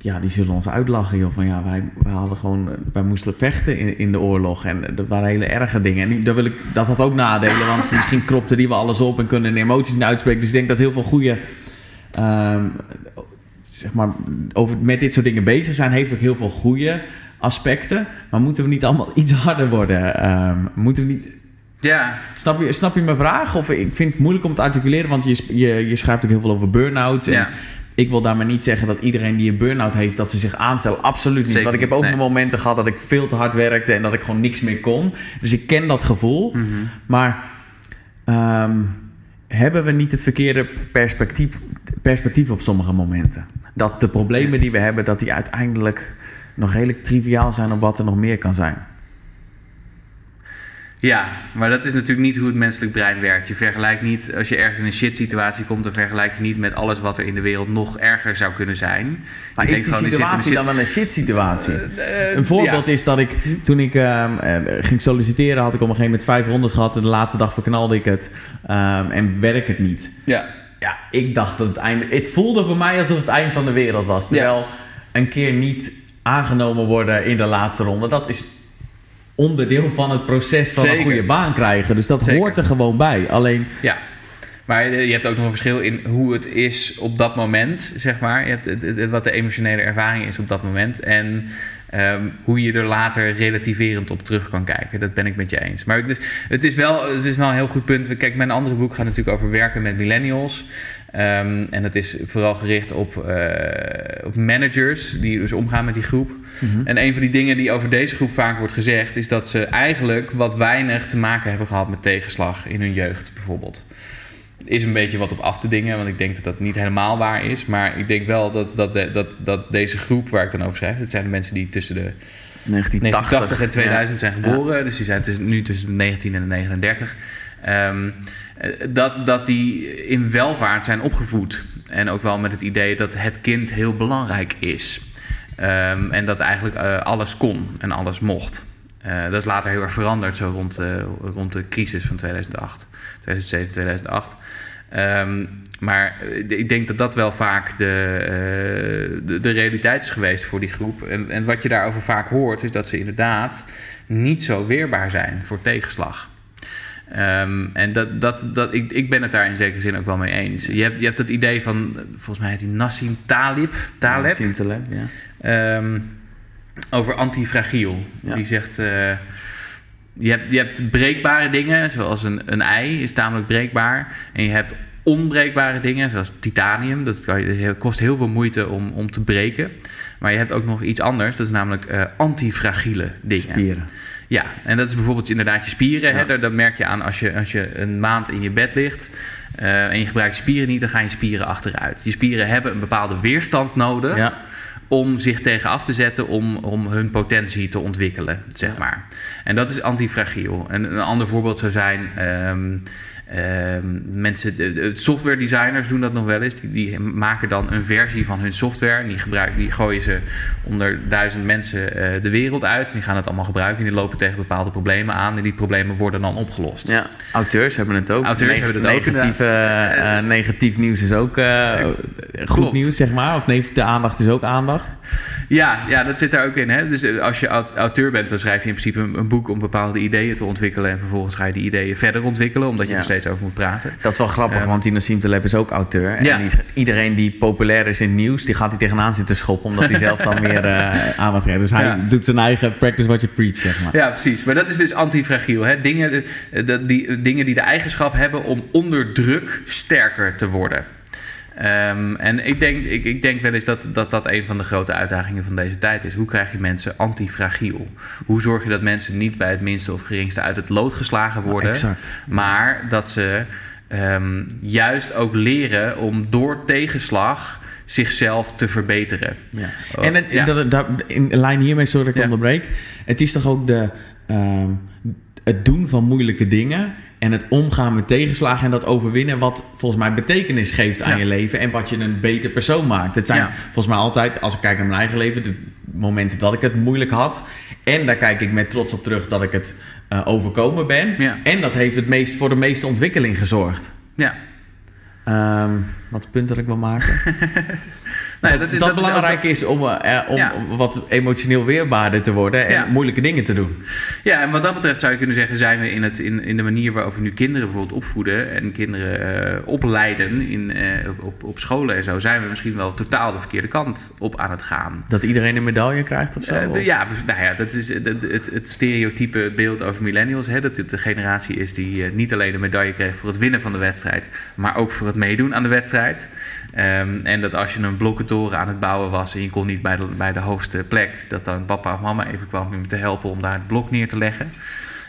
ja, die zullen ons uitlachen, joh. Van ja, wij, wij hadden gewoon, wij moesten vechten in, in de oorlog. En dat waren hele erge dingen. En nu- dat, wil ik, dat had ook nadelen, want misschien kropte die we alles op en kunnen emoties niet uitspreken. Dus ik denk dat heel veel goede, ehm, zeg maar, over, met dit soort dingen bezig zijn, heeft ook heel veel goede aspecten. Maar moeten we niet allemaal iets harder worden? Ehm, moeten we niet, ja, Snap je, snap je mijn vraag? Of ik vind het moeilijk om te articuleren, want je, je, je schrijft ook heel veel over burn-outs. En Ja. Ik wil daarmee niet zeggen dat iedereen die een burn-out heeft, dat ze zich aanstellen. Absoluut niet. Zeker Want ik heb ook nee. momenten gehad dat ik veel te hard werkte en dat ik gewoon niks meer kon. Dus ik ken dat gevoel. Mhm. Maar ehm, hebben we niet het verkeerde perspectief, perspectief op sommige momenten? Dat de problemen die we hebben, dat die uiteindelijk nog redelijk triviaal zijn op wat er nog meer kan zijn. Ja, maar dat is natuurlijk niet hoe het menselijk brein werkt. Je vergelijkt niet, als je ergens in een shit situatie komt, dan vergelijk je niet met alles wat er in de wereld nog erger zou kunnen zijn. Maar Je is die situatie dan wel een shit situatie? shit- Eh, Een voorbeeld ja. is dat ik toen ik ehm, eh, ging solliciteren, had ik op een gegeven moment vijf rondes gehad. En de laatste dag verknalde ik het ehm, en werk het niet. Ja, Ja, ik dacht dat het einde. Het voelde voor mij alsof het eind van de wereld was. Terwijl een keer niet aangenomen worden in de laatste ronde, dat is onderdeel van het proces van Zeker. een goede baan krijgen. Dus dat Zeker. hoort er gewoon bij. Alleen, ja. Maar eh, je hebt ook nog een verschil in hoe het is op dat moment, zeg maar. Je hebt het- het- wat de emotionele ervaring is op dat moment. En ehm, hoe je er later relativerend op terug kan kijken. Dat ben ik met je eens. Maar het is, het is, wel, het is wel een heel goed punt. Kijk, mijn andere boek gaat natuurlijk over werken met millennials. Ehm, en dat is vooral gericht op, eh, op managers die dus omgaan met die groep. En een van die dingen die over deze groep vaak wordt gezegd, is dat ze eigenlijk wat weinig te maken hebben gehad met tegenslag in hun jeugd, bijvoorbeeld. Is een beetje wat op af te dingen, want ik denk dat dat niet helemaal waar is. Maar ik denk wel dat, dat, de- dat, dat deze groep waar ik dan over schrijf, dat zijn de mensen die tussen de 1980 en 2000 zijn geboren. Dus die zijn tussen, nu tussen de 19 en de 39. Ehm, eh, dat, dat die in welvaart zijn opgevoed. En ook wel met het idee dat het kind heel belangrijk is. Ehm, en dat eigenlijk eh, alles kon en alles mocht. Eh, dat is later heel erg veranderd, zo rond, eh, rond de crisis van 2008, 2007, 2008. Ehm, maar ik denk dat dat wel vaak de, de, de realiteit is geweest voor die groep. En, en wat je daarover vaak hoort, is dat ze inderdaad niet zo weerbaar zijn voor tegenslag. Ehm, en dat, dat, dat, ik, ik ben het daar in zekere zin ook wel mee eens. Je hebt, je hebt het idee van, volgens mij heet hij Nassim Talib, Taleb, Sintelen, ja. Ehm, over antifragiel. Ja. Die zegt, eh, je, hebt, je hebt breekbare dingen, zoals een, een ei is tamelijk breekbaar. En je hebt onbreekbare dingen, zoals titanium. Dat kan je- dat kost heel veel moeite om, om te breken. Maar je hebt ook nog iets anders, dat is namelijk eh, antifragiele dingen. Spieren. Ja, en dat is bijvoorbeeld inderdaad je spieren. Hè? Ja. Daar, dat merk je aan als je, als je een maand in je bed ligt eh, en je gebruikt je spieren niet, dan gaan je spieren achteruit. Je spieren hebben een bepaalde weerstand nodig Ja. om zich tegen af te zetten, om, om hun potentie te ontwikkelen, zeg maar. En dat is antifragiel. En een ander voorbeeld zou zijn. ehm, mensen, de, de software designers doen dat nog wel eens. Die, die maken dan een versie van hun software. En die, gebruiken, die gooien ze onder duizend mensen eh, de wereld uit. En die gaan het allemaal gebruiken. En die lopen tegen bepaalde problemen aan. En die problemen worden dan opgelost. Ja, auteurs hebben het ook. Auteurs Neg- hebben het ook, negatieve, eh, negatief nieuws is ook eh, goed Klopt. nieuws, zeg maar. Of nee, de aandacht is ook aandacht. Ja, ja, dat zit daar ook in. Hè? Dus eh, als je aut- auteur bent, dan schrijf je in principe een, een boek om bepaalde ideeën te ontwikkelen. En vervolgens ga je die ideeën verder ontwikkelen, omdat je Ja. er steeds over moet praten. Dat is wel grappig, Ehm, want die Nassim Taleb is ook auteur. En Ja. die, iedereen die populair is in het nieuws, die gaat hij tegenaan zitten schoppen, omdat hij zelf dan meer eh aandacht krijgt. Dus hij Ja. doet zijn eigen practice what you preach, zeg maar. Ja, precies. Maar dat is dus antifragiel. Hè? Dingen, eh, die, dingen die de eigenschap hebben om onder druk sterker te worden. Ehm, en ik denk, ik, ik denk wel eens dat, dat dat een van de grote uitdagingen van deze tijd is. Hoe krijg je mensen antifragiel? Hoe zorg je dat mensen niet bij het minste of geringste uit het lood geslagen worden? exact. Maar dat ze ehm, juist ook leren om door tegenslag zichzelf te verbeteren. Ja. Oh, en het, ja. dat, dat, in lijn hiermee, sorry dat ik Ja. onderbreek. Het is toch ook de, ehm, het doen van moeilijke dingen en het omgaan met tegenslagen en dat overwinnen wat volgens mij betekenis geeft aan Ja. je leven en wat je een beter persoon maakt. Het zijn Ja. volgens mij altijd, als ik kijk naar mijn eigen leven, de momenten dat ik het moeilijk had. En daar kijk ik met trots op terug dat ik het eh, overkomen ben. Ja. En dat heeft het meest, voor de meeste ontwikkeling gezorgd. Ja. Ehm, wat punt dat ik wil maken? Nou, ja, dat, is, dat belangrijk ook- is om, eh, om Ja. wat emotioneel weerbaarder te worden en Ja. moeilijke dingen te doen. Ja, en wat dat betreft zou je kunnen zeggen, zijn we in, het, in, in de manier waarop we nu kinderen bijvoorbeeld opvoeden en kinderen eh, opleiden in, eh, op, op, scholen en zo, zijn we misschien wel totaal de verkeerde kant op aan het gaan. Dat iedereen een medaille krijgt of zo? Eh, of? ja, nou ja, dat is het, het, het stereotype beeld over millennials. Hè, dat het de generatie is die eh, niet alleen een medaille kreeg voor het winnen van de wedstrijd, maar ook voor het meedoen aan de wedstrijd. Ehm, en dat als je een blokkentoren aan het bouwen was en je kon niet bij de, bij de hoogste plek, dat dan papa of mama even kwam om je te helpen om daar het blok neer te leggen.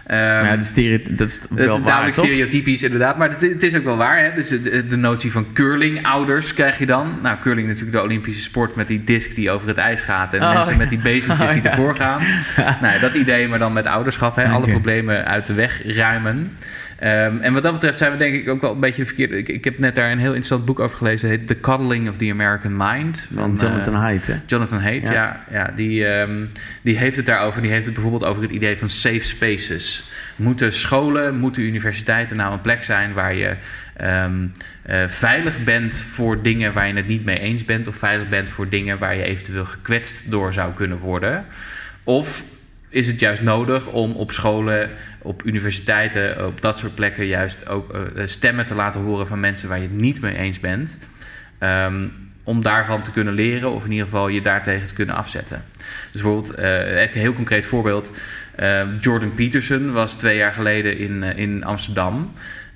Ehm, ja, dat is dat wel is duidelijk stereotypisch, inderdaad. Maar het, het is ook wel waar. Hè? Dus de, de notie van curling-ouders krijg je dan. Nou, curling is natuurlijk de Olympische sport met die disc die over het ijs gaat. En Oh, mensen ja. met die bezempjes die Oh, ja. ervoor gaan. nou, dat idee, maar dan met ouderschap. Hè? Alle problemen uit de weg ruimen. Ehm, en wat dat betreft zijn we denk ik ook wel een beetje de verkeerde... Ik, ik heb net daar een heel interessant boek over gelezen. Het heet The Coddling of the American Mind. Van Jonathan eh, Haidt, hè? Jonathan Haidt, Ja. ja. ja, die, ehm, die heeft het daarover. Die heeft het bijvoorbeeld over het idee van safe spaces. Moeten scholen, moeten universiteiten nou een plek zijn waar je ehm, eh, veilig bent voor dingen waar je het niet mee eens bent, of veilig bent voor dingen waar je eventueel gekwetst door zou kunnen worden? Of is het juist nodig om op scholen, op universiteiten, op dat soort plekken juist ook eh, stemmen te laten horen van mensen waar je het niet mee eens bent? Ehm, om daarvan te kunnen leren of in ieder geval je daartegen te kunnen afzetten. Dus bijvoorbeeld, eh, een heel concreet voorbeeld. eh, Jordan Peterson was twee jaar geleden in, eh, in Amsterdam.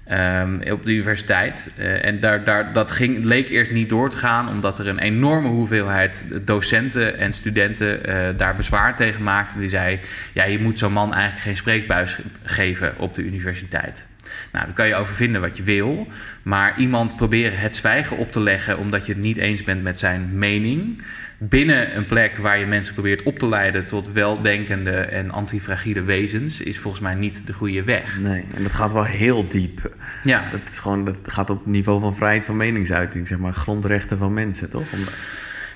Ehm, op de universiteit. Eh, en daar, daar, dat ging, leek eerst niet door te gaan, omdat er een enorme hoeveelheid docenten en studenten eh, daar bezwaar tegen maakten. Die zei: Ja, je moet zo'n man eigenlijk geen spreekbuis ge- geven op de universiteit. Nou, daar kan je over vinden wat je wil. Maar iemand proberen het zwijgen op te leggen omdat je het niet eens bent met zijn mening. Binnen een plek waar je mensen probeert op te leiden tot weldenkende en antifragiele wezens, is volgens mij niet de goede weg. Nee, en dat gaat wel heel diep. Ja, Dat, is gewoon, dat gaat op het niveau van vrijheid van meningsuiting, zeg maar, grondrechten van mensen, toch? Om,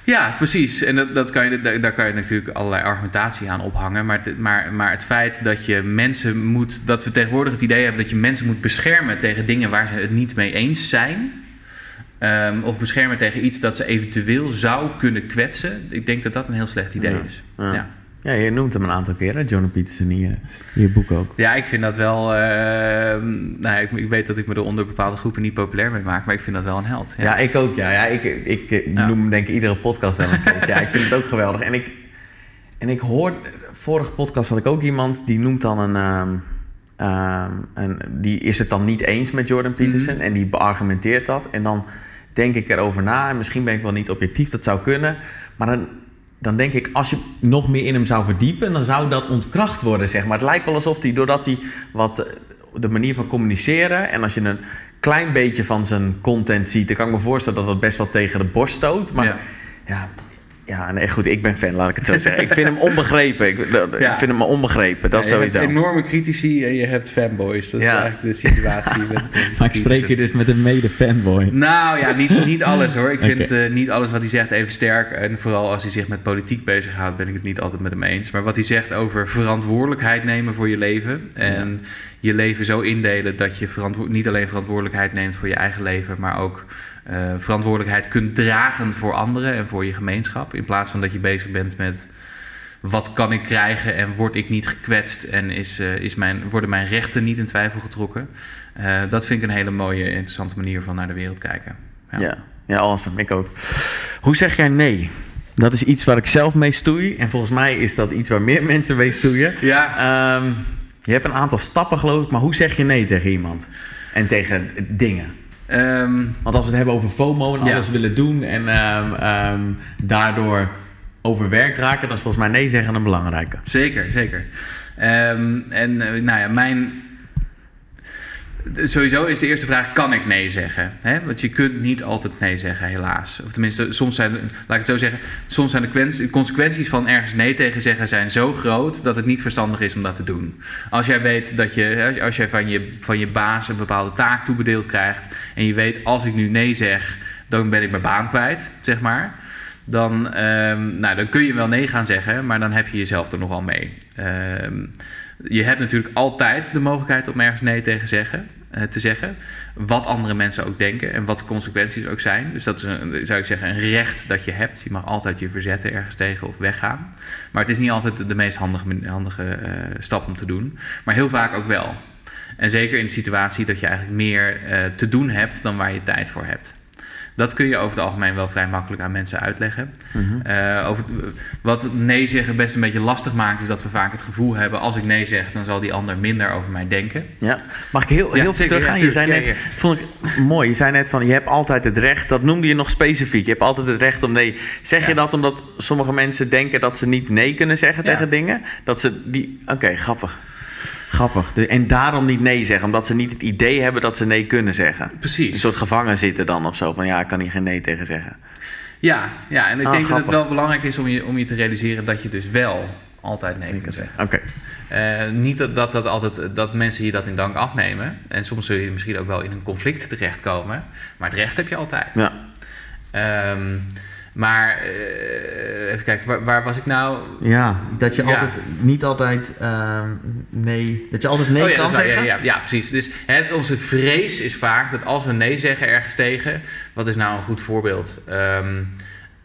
Ja, precies. En dat, dat kan je, daar, daar kan je natuurlijk allerlei argumentatie aan ophangen. Maar maar, maar het feit dat je mensen moet. dat we tegenwoordig het idee hebben dat je mensen moet beschermen tegen dingen waar ze het niet mee eens zijn. Ehm, of beschermen tegen iets dat ze eventueel zou kunnen kwetsen. Ik denk dat dat een heel slecht idee Ja. is. Ja. Ja. ja, je noemt hem een aantal keren, Jonathan Peterson, in je, in je boek ook. Ja, ik vind dat wel. ehm, nou, ik, ik weet dat ik me er onder bepaalde groepen niet populair mee maak, maar ik vind dat wel een held. Ja, ik ook, ja. ja ik ik, ik Ja. noem denk ik iedere podcast wel een keertje. ja, ik vind het ook geweldig. En ik, en ik hoor, vorige podcast had ik ook iemand die noemt dan een, een die is het dan niet eens met Jordan Peterson en die beargumenteert dat. En dan denk ik erover na en misschien ben ik wel niet objectief, dat zou kunnen. Maar dan, dan denk ik, als je nog meer in hem zou verdiepen, dan zou dat ontkracht worden, zeg maar. Het lijkt wel alsof hij, doordat hij wat eh, de manier van communiceren en als je een klein beetje van zijn content ziet, dan kan ik me voorstellen dat dat best wel tegen de borst stoot. Maar Ja. ja, ja, nee, goed, ik ben fan, laat ik het zo zeggen. Ik vind hem onbegrepen. Ik, Ja. ik vind hem onbegrepen, dat Ja, sowieso. Je hebt enorme critici en je hebt fanboys. Dat Ja. is eigenlijk de situatie. met, met Maar ik spreek hier dus met een mede-fanboy. Nou ja, niet, niet alles hoor. Ik vind eh, niet alles wat hij zegt even sterk. En vooral als hij zich met politiek bezighoudt, ben ik het niet altijd met hem eens. Maar wat hij zegt over verantwoordelijkheid nemen voor je leven. En je leven zo indelen dat je verantwo- niet alleen verantwoordelijkheid neemt voor je eigen leven, maar ook eh, verantwoordelijkheid kunt dragen voor anderen en voor je gemeenschap. In plaats van dat je bezig bent met wat kan ik krijgen en word ik niet gekwetst en is, eh, is mijn, worden mijn rechten niet in twijfel getrokken. Eh, dat vind ik een hele mooie, interessante manier van naar de wereld kijken. Ja, ja, ja awesome. Ik ook. Hoe zeg jij nee? Dat is iets waar ik zelf mee stoei. En volgens mij is dat iets waar meer mensen mee stoeien. Ja. Ehm, je hebt een aantal stappen, geloof ik. Maar hoe zeg je nee tegen iemand? En tegen dingen? Ehm, Want als we het hebben over FOMO en Ja. alles willen doen... en ehm, ehm, daardoor overwerkt raken... dan is volgens mij nee zeggen een belangrijke. Zeker, zeker. En eh, nou ja, mijn. Sowieso is de eerste vraag: kan ik nee zeggen? Want je kunt niet altijd nee zeggen, helaas. Of tenminste, soms zijn, laat ik het zo zeggen, soms zijn de consequenties van ergens nee tegen zeggen zijn zo groot dat het niet verstandig is om dat te doen. Als jij weet dat je, als jij van je, van je baas een bepaalde taak toebedeeld krijgt en je weet als ik nu nee zeg, dan ben ik mijn baan kwijt, zeg maar dan, ehm, nou, dan kun je wel nee gaan zeggen, maar dan heb je jezelf er nogal mee. Ehm, je hebt natuurlijk altijd de mogelijkheid om ergens nee tegen zeggen, eh, te zeggen. Wat andere mensen ook denken en wat de consequenties ook zijn. Dus dat is, een, zou ik zeggen, een recht dat je hebt. Je mag altijd je verzetten ergens tegen of weggaan. Maar het is niet altijd de meest handige, handige eh, stap om te doen. Maar heel vaak ook wel. En zeker in de situatie dat je eigenlijk meer eh, te doen hebt dan waar je tijd voor hebt. Dat kun je over het algemeen wel vrij makkelijk aan mensen uitleggen. Eh, over, wat nee zeggen best een beetje lastig maakt, is dat we vaak het gevoel hebben: als ik nee zeg, dan zal die ander minder over mij denken. Ja. Mag ik heel, heel veel zeker, teruggaan? ja, je zei net, vond ik mooi, je zei net van je hebt altijd het recht, dat noemde je nog specifiek. Je hebt altijd het recht om nee. Zeg je dat omdat sommige mensen denken dat ze niet nee kunnen zeggen tegen dingen? Dat ze die. Oké, grappig. Grappig. En daarom niet nee zeggen, omdat ze niet het idee hebben dat ze nee kunnen zeggen. Precies. Een soort gevangen zitten dan of zo. Van ja, ik kan hier geen nee tegen zeggen. Ja, ja en ik Ah, denk dat het wel belangrijk is om je, om je te realiseren dat je dus wel altijd nee kunt zeggen. Oké. Eh, niet dat, dat, dat, altijd, dat mensen je dat in dank afnemen. En soms zul je misschien ook wel in een conflict terechtkomen. Maar het recht heb je altijd. Ja. Ehm, maar eh, even kijken, waar, waar was ik nou? ja, dat je Ja. altijd niet altijd ehm, nee. Dat je altijd nee oh ja, kan zeggen. ja, precies. Dus hè, onze vrees is vaak dat als we nee zeggen ergens tegen, wat is nou een goed voorbeeld? Ehm,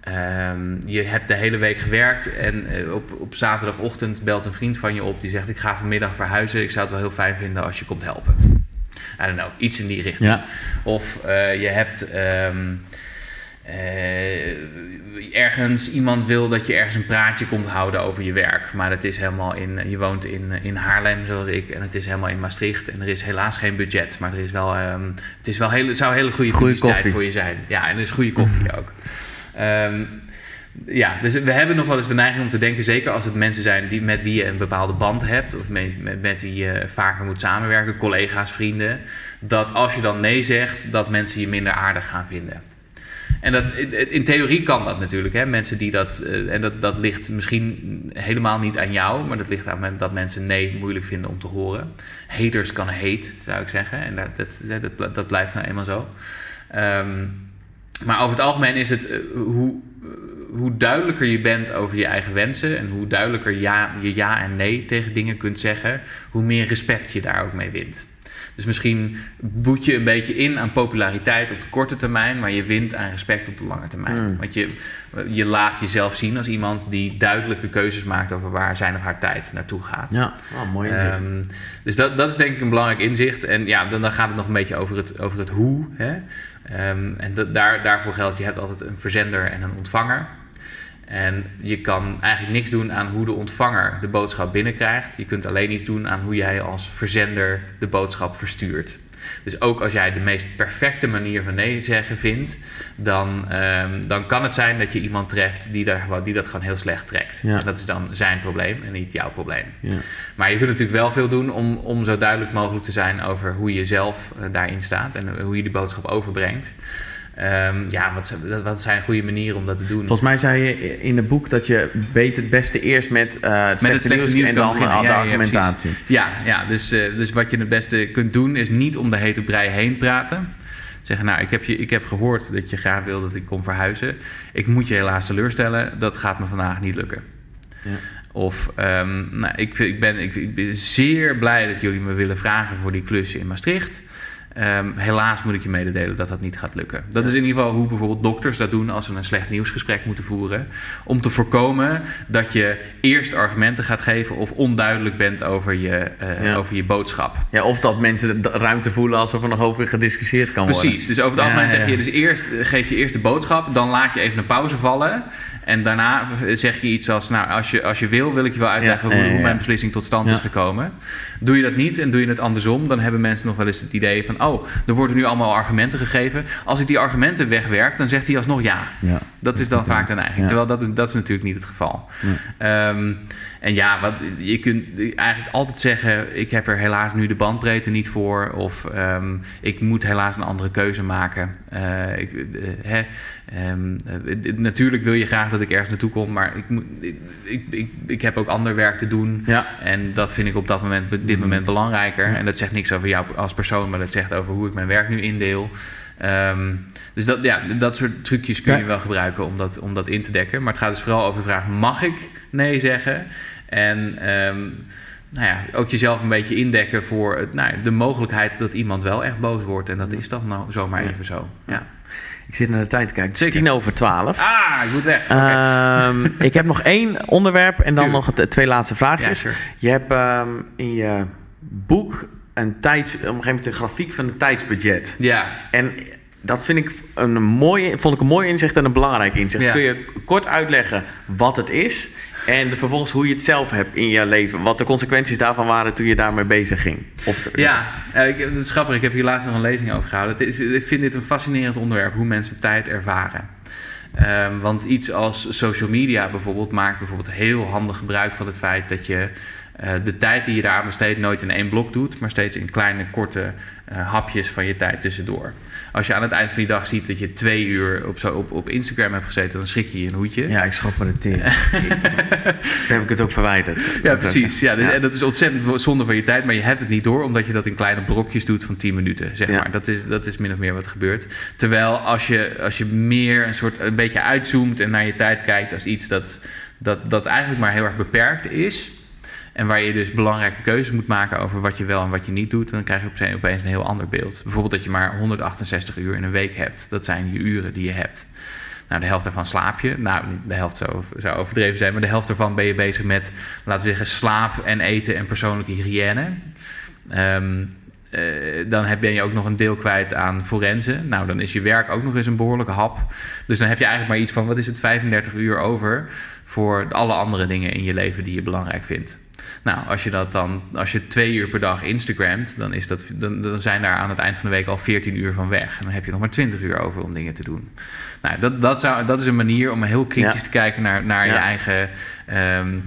ehm, je hebt de hele week gewerkt en eh, op, op zaterdagochtend belt een vriend van je op die zegt: Ik ga vanmiddag verhuizen. Ik zou het wel heel fijn vinden als je komt helpen. I don't know, iets in die richting. Ja. Of eh, je hebt eh, ergens iemand wil dat je ergens een praatje komt houden over je werk. Maar het is helemaal in, je woont in, in Haarlem zoals ik en het is helemaal in Maastricht. En er is helaas geen budget, maar er is wel, ehm, het, is wel het zou hele goede koffie. voor je zijn. Ja, en er is goede koffie ook. Ehm, ja, dus we hebben nog wel eens de neiging om te denken, zeker als het mensen zijn die, met wie je een bepaalde band hebt, of met, met, met wie je vaker moet samenwerken, collega's, vrienden, dat als je dan nee zegt, dat mensen je minder aardig gaan vinden. En dat, in, theorie kan dat natuurlijk. Hè? Mensen die dat, eh, en dat, dat ligt misschien helemaal niet aan jou, maar dat ligt aan dat mensen nee moeilijk vinden om te horen. Haters kan hate, zou ik zeggen. En dat, dat, dat, dat blijft nou eenmaal zo. Ehm, maar over het algemeen is het eh, hoe, eh, hoe duidelijker je bent over je eigen wensen en hoe duidelijker ja, je ja en nee tegen dingen kunt zeggen, hoe meer respect je daar ook mee wint. Dus misschien boet je een beetje in aan populariteit op de korte termijn, maar je wint aan respect op de lange termijn. Mm. Want je, je laat jezelf zien als iemand die duidelijke keuzes maakt over waar zijn of haar tijd naartoe gaat. Ja, oh, mooi inzicht. Ehm, dus dat, dat is denk ik een belangrijk inzicht. En ja, dan, dan gaat het nog een beetje over het, over het hoe. Hè? Ehm, en dat, daar, daarvoor geldt, je hebt altijd een verzender en een ontvanger. En je kan eigenlijk niks doen aan hoe de ontvanger de boodschap binnenkrijgt. Je kunt alleen iets doen aan hoe jij als verzender de boodschap verstuurt. Dus ook als jij de meest perfecte manier van nee zeggen vindt, dan, ehm, dan kan het zijn dat je iemand treft die, daar, die dat gewoon heel slecht trekt. Ja. En dat is dan zijn probleem en niet jouw probleem. ja. Maar je kunt natuurlijk wel veel doen om, om zo duidelijk mogelijk te zijn over hoe je zelf eh, daarin staat en hoe je die boodschap overbrengt. Ehm, ja, wat, zijn- wat zijn goede manieren om dat te doen? Volgens mij zei je in het boek dat je weet het beste eerst met, eh het, slechte slechte nieuws, nieuws en dan beginnen. de ja, argumentatie. Ja, ja dus, eh, dus wat je het beste kunt doen is niet om de hete brei heen praten. Zeggen, nou, ik heb, je, ik heb gehoord dat je graag wil dat ik kom verhuizen. Ik moet je helaas teleurstellen, dat gaat me vandaag niet lukken. Ja. Of, ehm, nou, ik, vind- ik, ben, ik, ik ben zeer blij dat jullie me willen vragen voor die klus in Maastricht. Ehm, helaas moet ik je mededelen dat dat niet gaat lukken. Dat is in ieder geval hoe bijvoorbeeld dokters dat doen als ze een slecht nieuwsgesprek moeten voeren. Om te voorkomen dat je eerst argumenten gaat geven of onduidelijk bent over je, eh, Ja. over je boodschap. Ja, of dat mensen de ruimte voelen alsof er nog over gediscussieerd kan worden. Precies. Dus over het algemeen zeg je dus eerst, eh, geef je eerst de boodschap, dan laat je even een pauze vallen. En daarna zeg je iets als, nou, als je, als je wil, wil ik je wel uitleggen Ja, hoe, hoe mijn beslissing tot stand is gekomen. Doe je dat niet en doe je het andersom, dan hebben mensen nog wel eens het idee van, oh, er worden nu allemaal argumenten gegeven. Als ik die argumenten wegwerk, dan zegt hij alsnog ja. Ja. Dat is dan vaak de neiging. Ja. Terwijl dat is, dat is natuurlijk niet het geval. Ehm, en ja, wat, je kunt eigenlijk altijd zeggen: ik heb er helaas nu de bandbreedte niet voor. Of ehm, ik moet helaas een andere keuze maken. Eh, ik, eh, hè, ehm, eh, natuurlijk wil je graag dat ik ergens naartoe kom, maar ik, moet, ik, ik, ik, heb ook ander werk te doen. Ja. En dat vind ik op dat moment, dit moment belangrijker. En dat zegt niks over jou als persoon, maar dat zegt over hoe ik mijn werk nu indeel. Ehm, dus dat, ja, dat soort trucjes kun je wel gebruiken om dat, om dat in te dekken. Maar het gaat dus vooral over de vraag: mag ik nee zeggen? En ehm, nou ja, ook jezelf een beetje indekken voor het, nou, de mogelijkheid dat iemand wel echt boos wordt. En dat is dan nou zomaar even zo. Ja. Ik zit naar de tijd te kijken. Het is Zeker. tien over twaalf. Ah, ik moet weg. Ehm, ik heb nog één onderwerp en dan nog het, twee laatste vraagjes. Je hebt ehm, in je boek een tijds, op een gegeven moment een grafiek van een tijdsbudget. ja, En dat vind ik een mooie, vond ik een mooi inzicht en een belangrijk inzicht. Ja. Kun je kort uitleggen wat het is en vervolgens hoe je het zelf hebt in je leven? Wat de consequenties daarvan waren toen je daarmee bezig ging? Of Ja, eh, ik, is grappig. Ik heb hier laatst nog een lezing over gehouden. Is, ik vind dit een fascinerend onderwerp, hoe mensen tijd ervaren. Ehm, want iets als social media bijvoorbeeld maakt bijvoorbeeld heel handig gebruik van het feit dat je eh, de tijd die je daar aan besteedt nooit in één blok doet, maar steeds in kleine, korte eh, hapjes van je tijd tussendoor. Als je aan het eind van je dag ziet dat je twee uur op, zo, op, op Instagram hebt gezeten, dan schrik je je een hoedje. Ja, ik schrap me de tering. Daar heb ik het ook verwijderd. Ja, precies. Ja, dus- Ja. En dat is ontzettend zonde van je tijd, maar je hebt het niet door omdat je dat in kleine blokjes doet van 10 minuten. Zeg Ja. maar. dat, is, dat is min of meer wat gebeurt. Terwijl als je, als je meer een soort een beetje uitzoomt en naar je tijd kijkt als iets dat, dat, dat eigenlijk maar heel erg beperkt is. En waar je dus belangrijke keuzes moet maken over wat je wel en wat je niet doet, dan krijg je opeens- een heel ander beeld. Bijvoorbeeld dat je maar 168 uur in een week hebt. Dat zijn je uren die je hebt. Nou, de helft daarvan slaap je. Nou, de helft zou, zou overdreven zijn, maar de helft daarvan ben je bezig met, laten we zeggen, slaap en eten en persoonlijke hygiëne. Ehm, eh, dan heb, ben je ook nog een deel kwijt aan forensen. Nou, dan is je werk ook nog eens een behoorlijke hap. Dus dan heb je eigenlijk maar iets van, wat is het, 35 uur over voor alle andere dingen in je leven die je belangrijk vindt. Nou, als je dat dan, als je twee uur per dag Instagramt, dan, is dat, dan, dan zijn daar aan het eind van de week al 14 uur van weg. En dan heb je nog maar 20 uur over om dingen te doen. Nou, dat, dat, zou, dat is een manier om heel kritisch Ja. te kijken naar, naar je eigen ehm,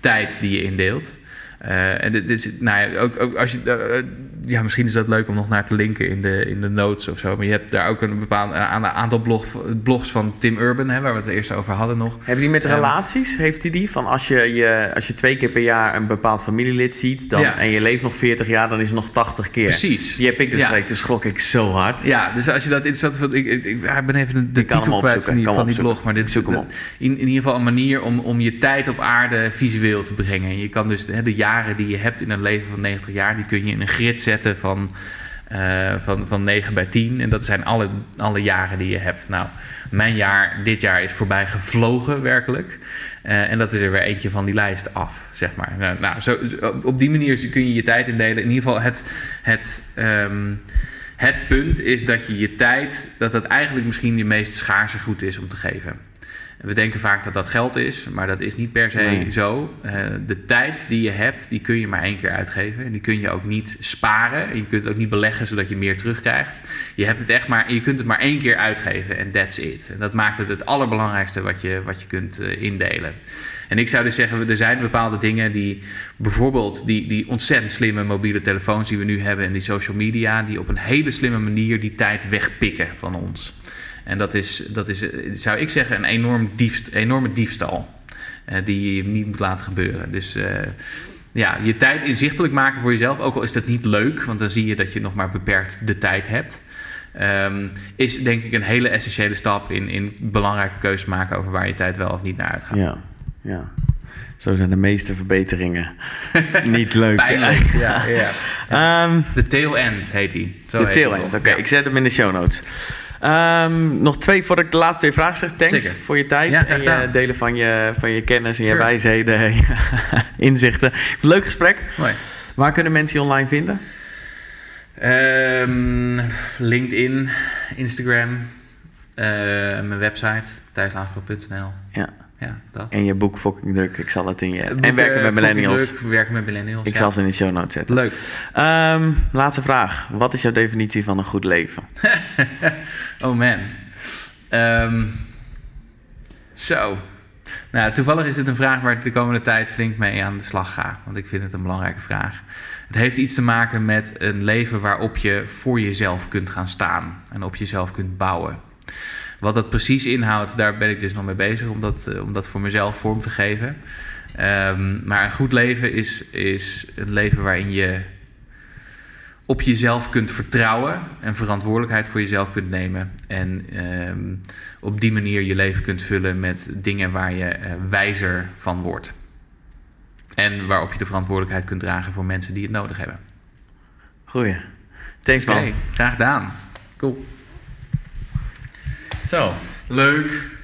tijd die je indeelt. Eh, en dit is, nou ja, ook, ook als je, eh, ja, misschien is dat leuk om nog naar te linken in de, in de notes of zo. Maar je hebt daar ook een bepaald eh, aan- aantal blog, blogs van Tim Urban, hè, waar we het eerst over hadden nog. Hebben die met Ehm, relaties? Heeft hij die? Van als je, je, als je twee keer per jaar een bepaald familielid ziet dan, Ja. en je leeft nog 40 jaar, dan is het nog 80 keer. Precies. Die heb ik dus Ja. toen schrok ik zo hard. Ja, dus als je dat interessant ik, ik, ik, ben even de, de titel kwijt van die, van blog, maar dit is in, in ieder geval een manier om, om je tijd op aarde visueel te brengen. Je kan dus hè, de jaren die je hebt in een leven van 90 jaar, die kun je in een grid zetten van, eh, van, van 9 bij 10. En dat zijn alle, alle jaren die je hebt. Nou, mijn jaar, dit jaar is voorbij gevlogen, werkelijk. Eh, en dat is er weer eentje van die lijst af, zeg maar. Nou, nou zo, op- op die manier kun je je tijd indelen. In ieder geval het... het ehm, het punt is dat je je tijd, dat dat eigenlijk misschien je meest schaarse goed is om te geven. We denken vaak dat dat geld is, maar dat is niet per se Nee. zo. Eh, de tijd die je hebt, die kun je maar één keer uitgeven. En die kun je ook niet sparen. Je kunt het ook niet beleggen zodat je meer terugkrijgt. Je hebt het echt maar, je kunt het maar één keer uitgeven en that's it. En dat maakt het het allerbelangrijkste wat je, wat je kunt eh, indelen. En ik zou dus zeggen, er zijn bepaalde dingen die bijvoorbeeld die, die ontzettend slimme mobiele telefoons die we nu hebben en die social media, die op een hele slimme manier die tijd wegpikken van ons. En dat is, dat is zou ik zeggen, een enorm diefst, enorme diefstal. eh, die je niet moet laten gebeuren. Dus eh, ja, je tijd inzichtelijk maken voor jezelf, ook al is dat niet leuk, want dan zie je dat je nog maar beperkt de tijd hebt. ehm, is denk ik een hele essentiële stap in, in belangrijke keuzes maken over waar je tijd wel of niet naar uitgaat. Ja, ja. Zo zijn de meeste verbeteringen niet leuk. Pijnlijk. ja, ja. Ehm, De tail end heet. Zo de tail end. Oké, ik zet hem in de show notes. Ehm, nog twee voor ik de laatste twee vragen zeg. Thanks Zeker. voor je tijd Ja, en je delen van je, van je kennis en je wijsheden inzichten. Leuk gesprek. Mooi. Waar kunnen mensen je online vinden? Ehm, LinkedIn, Instagram, eh, mijn website, thijslaafspel.nl. Ja. Ja, dat. En je boek Fucking Druk. Ik zal het in je... En werken met millennials. druk, werken met millennials. Ik ja. zal ze in de show notes zetten. Leuk. Ehm, laatste vraag. Wat is jouw definitie van een goed leven? Oh man. Ehm, zo. Nou, toevallig is dit een vraag waar ik de komende tijd flink mee aan de slag ga. Want ik vind het een belangrijke vraag. Het heeft iets te maken met een leven waarop je voor jezelf kunt gaan staan. En op jezelf kunt bouwen. Wat dat precies inhoudt, daar ben ik dus nog mee bezig om dat, eh, om dat voor mezelf vorm te geven. Ehm, maar een goed leven is, is een leven waarin je op jezelf kunt vertrouwen en verantwoordelijkheid voor jezelf kunt nemen. En ehm, op die manier je leven kunt vullen met dingen waar je eh, wijzer van wordt. En waarop je de verantwoordelijkheid kunt dragen voor mensen die het nodig hebben. Goeie. Thanks man. Graag gedaan. Cool. Zo. Leuk.